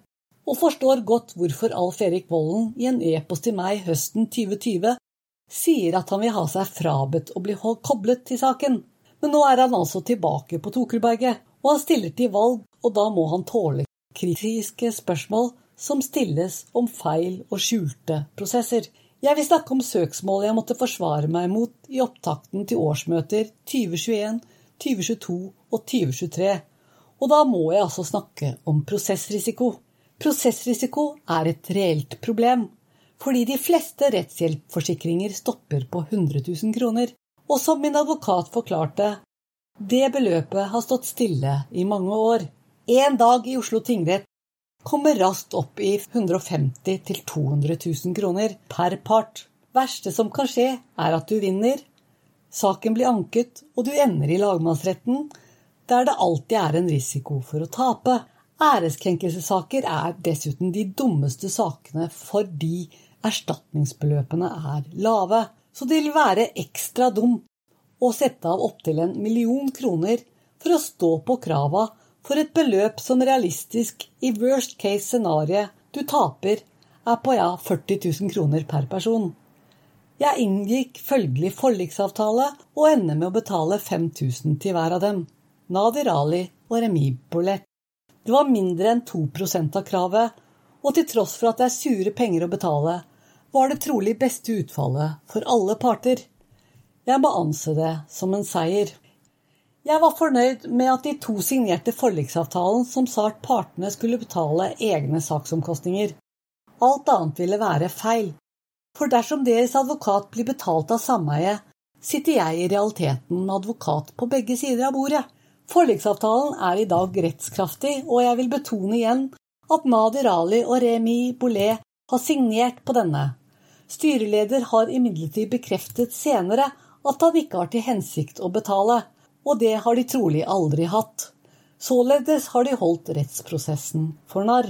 Speaker 1: og forstår godt hvorfor Alf Erik Vollen i en e-post til meg høsten 2020 sier at han vil ha seg frabedt å bli holdt koblet til saken. Men nå er han altså tilbake på Tokelberget, og han stiller til valg, og da må han tåle kritiske spørsmål som stilles om feil og skjulte prosesser. Jeg vil snakke om søksmål jeg måtte forsvare meg mot i opptakten til årsmøter 2021, 2022 og 2023. Og da må jeg altså snakke om prosessrisiko. Prosessrisiko er et reelt problem, fordi de fleste rettshjelpforsikringer stopper på 100 000 kroner. Og som min advokat forklarte, det beløpet har stått stille i mange år. En dag i Oslo tingrett kommer raskt opp i 150 000-200 000 kroner per part. Verste som kan skje, er at du vinner. Saken blir anket, og du ender i lagmannsretten, der det alltid er en risiko for å tape. Æreskrenkelsessaker er dessuten de dummeste sakene fordi erstatningsbeløpene er lave, så det vil være ekstra dumt å sette av opptil en million kroner for å stå på krava for et beløp som realistisk i worst case scenario du taper, er på ja 40 000 kroner per person. Jeg inngikk følgelig forliksavtale og ender med å betale 5000 til hver av dem. Nadir Ali og Remi Bollett. Det var mindre enn 2% av kravet, og til tross for at det er sure penger å betale, var det trolig beste utfallet for alle parter. Jeg må anse det som en seier. Jeg var fornøyd med at de to signerte forliksavtalen som sa at partene skulle betale egne saksomkostninger. Alt annet ville være feil. For dersom deres advokat blir betalt av sameiet, sitter jeg i realiteten med advokat på begge sider av bordet. Forliksavtalen er i dag rettskraftig, og jeg vil betone igjen at Nadir Ali og Remi Boulet har signert på denne. Styreleder har imidlertid bekreftet senere at han ikke har til hensikt å betale, og det har de trolig aldri hatt. Således har de holdt rettsprosessen for narr.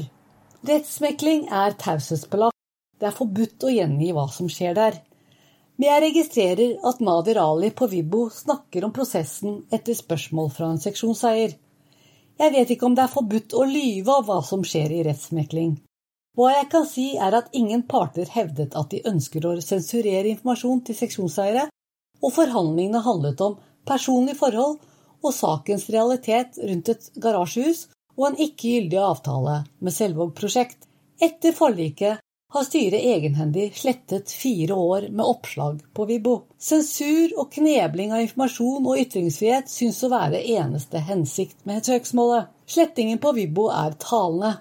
Speaker 1: Rettsmekling er taushetsbelagt. Det er forbudt å gjengi hva som skjer der. Men jeg registrerer at Nadir Ali på Vibbo snakker om prosessen etter spørsmål fra en seksjonseier. Jeg vet ikke om det er forbudt å lyve om hva som skjer i rettsmekling. Hva jeg kan si, er at ingen parter hevdet at de ønsker å sensurere informasjon til seksjonseiere, og forhandlingene handlet om personlige forhold og sakens realitet rundt et garasjehus og en ikke gyldig avtale med Selvåg prosjekt. Etter forliket har styret egenhendig slettet fire år med oppslag på Vibbo. Sensur og knebling av informasjon og ytringsfrihet syns å være eneste hensikt med søksmålet. Slettingen på Vibbo er talende.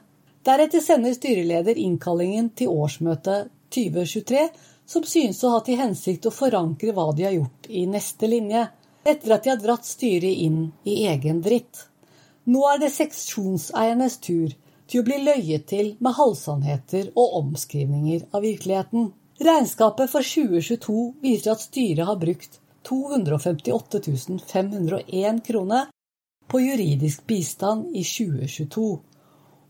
Speaker 1: Deretter sender styreleder innkallingen til årsmøtet 2023, som synes å ha til hensikt å forankre hva de har gjort i neste linje, etter at de har dratt styret inn i egen dritt. Nå er det seksjonseiernes tur til å bli løyet til med halvsannheter og omskrivninger av virkeligheten. Regnskapet for 2022 viser at styret har brukt 258 501 kroner på juridisk bistand i 2022.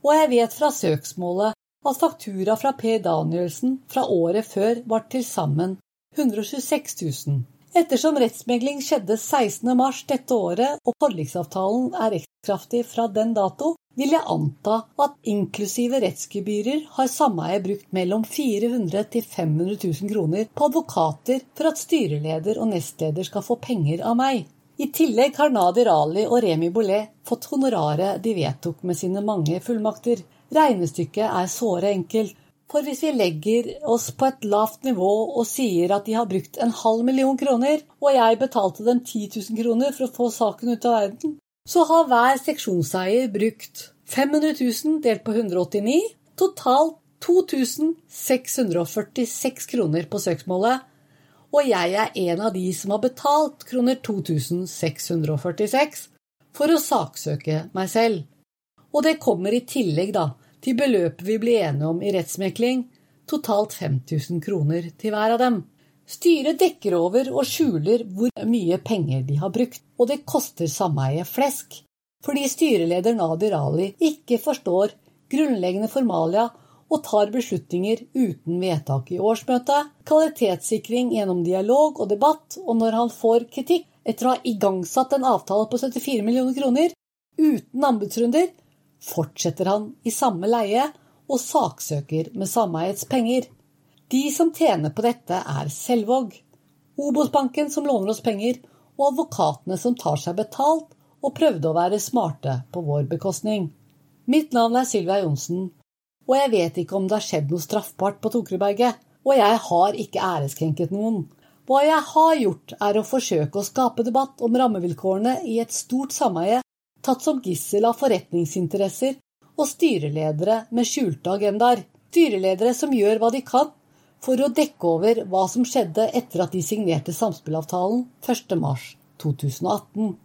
Speaker 1: Og jeg vet fra søksmålet at faktura fra Per Danielsen fra året før var til sammen 126 000. Ettersom rettsmegling skjedde 16. mars dette året og forliksavtalen er rettskraftig fra den dato, vil jeg anta at inklusive rettsgebyrer har sameiet brukt mellom 400 til 500 000 kroner på advokater for at styreleder og nestleder skal få penger av meg. I tillegg har Nadir Ali og Remi Bollet fått honoraret de vedtok med sine mange fullmakter. Regnestykket er såre enkelt. For hvis vi legger oss på et lavt nivå og sier at de har brukt en halv million kroner, og jeg betalte dem 10 000 kroner for å få saken ut av verden, så har hver seksjonseier brukt 500 000 delt på 189, totalt 2646 kroner på søksmålet, og jeg er en av de som har betalt kroner 2646 for å saksøke meg selv. Og det kommer i tillegg da til beløpet vi ble enige om i rettsmekling, totalt 5000 kroner til hver av dem. Styret dekker over og skjuler hvor mye penger de har brukt, og det koster sameiet flesk, fordi styreleder Nadir Ali ikke forstår grunnleggende formalia og tar beslutninger uten vedtak i årsmøtet, kvalitetssikring gjennom dialog og debatt, og når han får kritikk etter å ha igangsatt en avtale på 74 millioner kroner uten anbudsrunder, fortsetter han i samme leie og saksøker med sameiets penger. De som tjener på dette, er Selvåg, Obos-banken som låner oss penger, og advokatene som tar seg betalt og prøvde å være smarte på vår bekostning. Mitt navn er Sylvia Johnsen, og jeg vet ikke om det har skjedd noe straffbart på Tokerudberget, og jeg har ikke æreskrenket noen. Hva jeg har gjort, er å forsøke å skape debatt om rammevilkårene i et stort sameie tatt som gissel av forretningsinteresser og styreledere med skjulte agendaer. Styreledere som gjør hva de kan for å dekke over hva som skjedde etter at de signerte samspillavtalen 1.3.2018.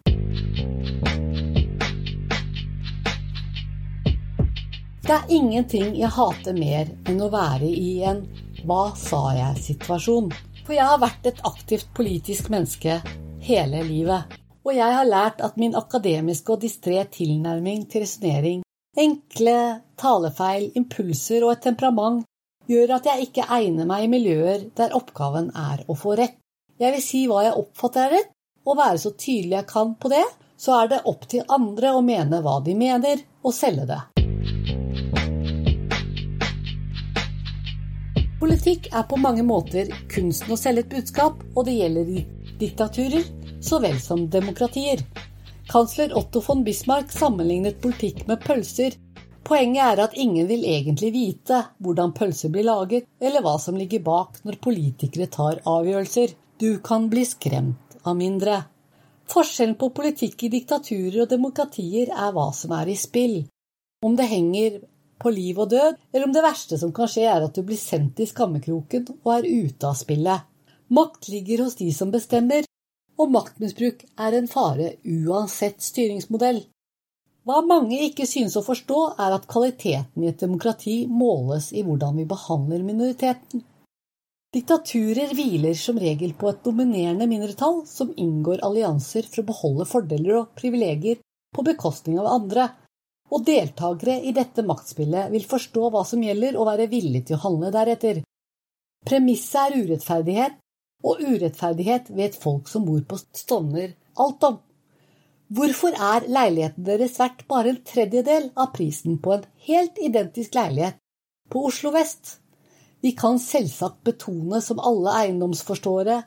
Speaker 1: Det er ingenting jeg hater mer enn å være i en hva sa jeg-situasjon. For jeg har vært et aktivt politisk menneske hele livet. Og jeg har lært at min akademiske og distré tilnærming til resonnering, enkle talefeil, impulser og et temperament gjør at jeg ikke egner meg i miljøer der oppgaven er å få rett. Jeg vil si hva jeg oppfatter er rett, og være så tydelig jeg kan på det, så er det opp til andre å mene hva de mener, og selge det. Politikk er på mange måter kunsten å selge et budskap, og det gjelder i diktaturer så vel som demokratier. Kansler Otto von Bismarck sammenlignet politikk med pølser. Poenget er at ingen vil egentlig vite hvordan pølser blir laget, eller hva som ligger bak når politikere tar avgjørelser. Du kan bli skremt av mindre. Forskjellen på politikk i diktaturer og demokratier er hva som er i spill. Om det henger på liv og død, eller om det verste som kan skje er at du blir sendt i skammekroken og er ute av spillet. Makt ligger hos de som bestemmer, og maktmisbruk er en fare uansett styringsmodell. Hva mange ikke synes å forstå, er at kvaliteten i et demokrati måles i hvordan vi behandler minoriteten. Diktaturer hviler som regel på et dominerende mindretall som inngår allianser for å beholde fordeler og privilegier på bekostning av andre, og deltakere i dette maktspillet vil forstå hva som gjelder og være villige til å handle deretter. Premisset er urettferdighet, og urettferdighet vet folk som bor på Stovner alt om. Hvorfor er leiligheten deres verdt bare en tredjedel av prisen på en helt identisk leilighet på Oslo vest? Vi kan selvsagt betone som alle eiendomsforståere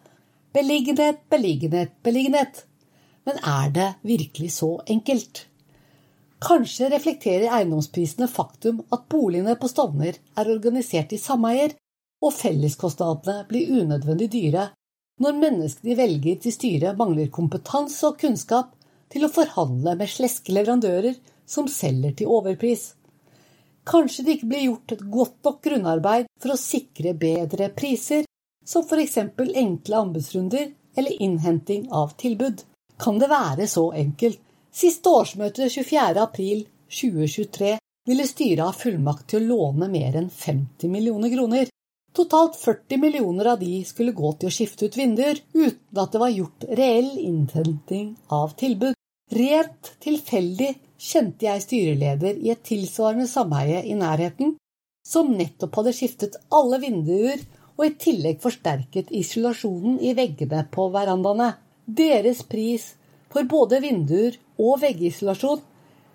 Speaker 1: beliggenhet, beliggenhet, beliggenhet. Men er det virkelig så enkelt? Kanskje reflekterer eiendomsprisene faktum at boligene på Stovner er organisert i sameier, og felleskostnadene blir unødvendig dyre når menneskene de velger til styret mangler kompetanse og kunnskap til å forhandle med sleske leverandører som selger til overpris. Kanskje det ikke blir gjort et godt nok grunnarbeid for å sikre bedre priser, som eksempel enkle anbudsrunder eller innhenting av tilbud. Kan det være så enkelt? Siste årsmøte 24. april 2023 ville styret ha fullmakt til å låne mer enn 50 millioner kroner. Totalt 40 millioner av de skulle gå til å skifte ut vinduer, uten at det var gjort reell innhenting av tilbud. Rent tilfeldig kjente jeg styreleder i et tilsvarende sameie i nærheten, som nettopp hadde skiftet alle vinduer og i tillegg forsterket isolasjonen i veggene på verandaene. Deres pris for både vinduer og veggisolasjon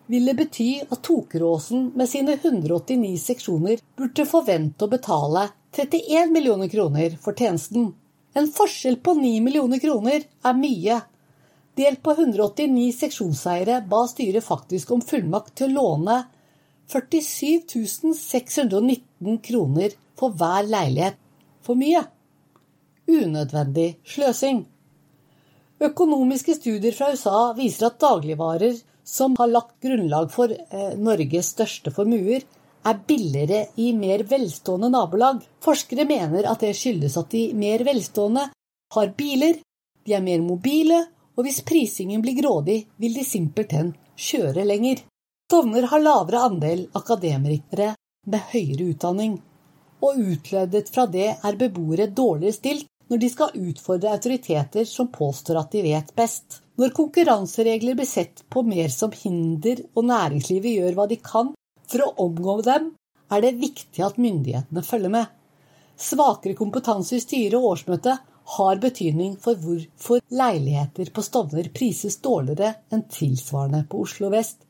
Speaker 1: ville bety at Tokeråsen med sine 189 seksjoner burde forvente å betale 31 millioner kroner for tjenesten. En forskjell på 9 millioner kroner er mye. Delt på 189 seksjonseiere ba styret faktisk om fullmakt til å låne 47 619 kroner for hver leilighet. For mye. Unødvendig sløsing. Økonomiske studier fra USA viser at dagligvarer som har lagt grunnlag for eh, Norges største formuer, er billigere i mer velstående nabolag. Forskere mener at det skyldes at de mer velstående har biler, de er mer mobile, og hvis prisingen blir grådig, vil de simpelthen kjøre lenger. Stovner har lavere andel akademikere med høyere utdanning, og utledet fra det er beboere dårligere stilt når de skal utfordre autoriteter som påstår at de vet best. Når konkurranseregler blir sett på mer som hinder og næringslivet gjør hva de kan for å omgå dem er det viktig at myndighetene følger med. Svakere kompetanse i styret og årsmøtet har betydning for hvorfor leiligheter på Stovner prises dårligere enn tilsvarende på Oslo vest.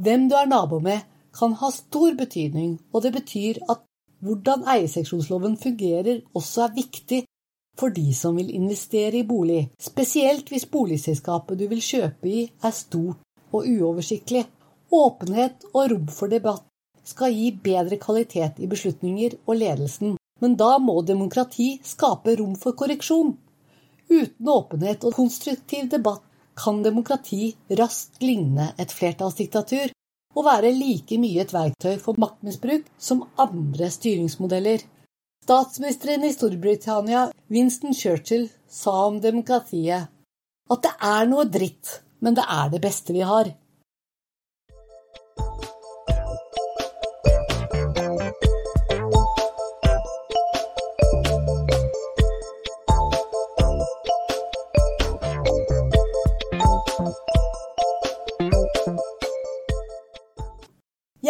Speaker 1: Hvem du er nabo med, kan ha stor betydning, og det betyr at hvordan eierseksjonsloven fungerer, også er viktig for de som vil investere i bolig, spesielt hvis boligselskapet du vil kjøpe i, er stort og uoversiktlig. Åpenhet og rom for debatt skal gi bedre kvalitet i beslutninger og ledelsen, men da må demokrati skape rom for korreksjon. Uten åpenhet og konstruktiv debatt kan demokrati raskt ligne et flertallsdiktatur og være like mye et verktøy for maktmisbruk som andre styringsmodeller. Statsministeren i Storbritannia, Winston Churchill, sa om demokratiet at det er noe dritt, men det er det beste vi har.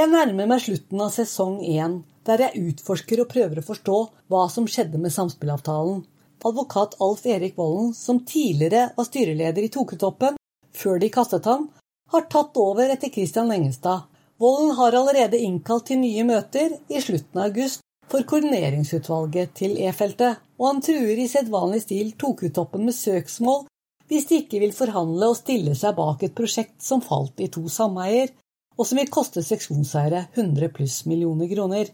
Speaker 1: Jeg nærmer meg slutten av sesong én, der jeg utforsker og prøver å forstå hva som skjedde med samspillavtalen. Advokat Alf Erik Vollen, som tidligere var styreleder i Toketoppen, før de kastet ham, har tatt over etter Christian Lengestad. Vollen har allerede innkalt til nye møter i slutten av august for koordineringsutvalget til E-feltet, og han truer i sedvanlig stil Tokutoppen med søksmål hvis de ikke vil forhandle og stille seg bak et prosjekt som falt i to sameier, og som vil koste seksjonseiere 100 pluss millioner kroner.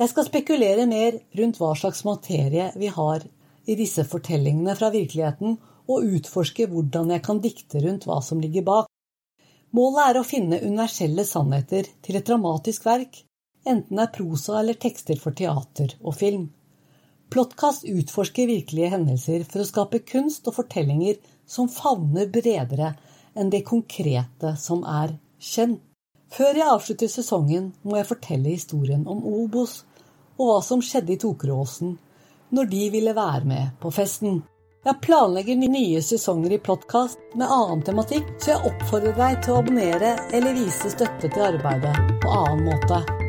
Speaker 1: Jeg skal spekulere mer rundt hva slags materie vi har i disse fortellingene fra virkeligheten, og utforske hvordan jeg kan dikte rundt hva som ligger bak. Målet er å finne universelle sannheter til et dramatisk verk, enten det er prosa eller tekster for teater og film. Plottkast utforsker virkelige hendelser for å skape kunst og fortellinger som favner bredere enn det konkrete som er kjent. Før jeg avslutter sesongen, må jeg fortelle historien om Obos og hva som skjedde i Tokeråsen når de ville være med på festen. Jeg planlegger nye sesonger i Plottkast med annen tematikk, så jeg oppfordrer deg til å abonnere eller vise støtte til arbeidet på annen måte.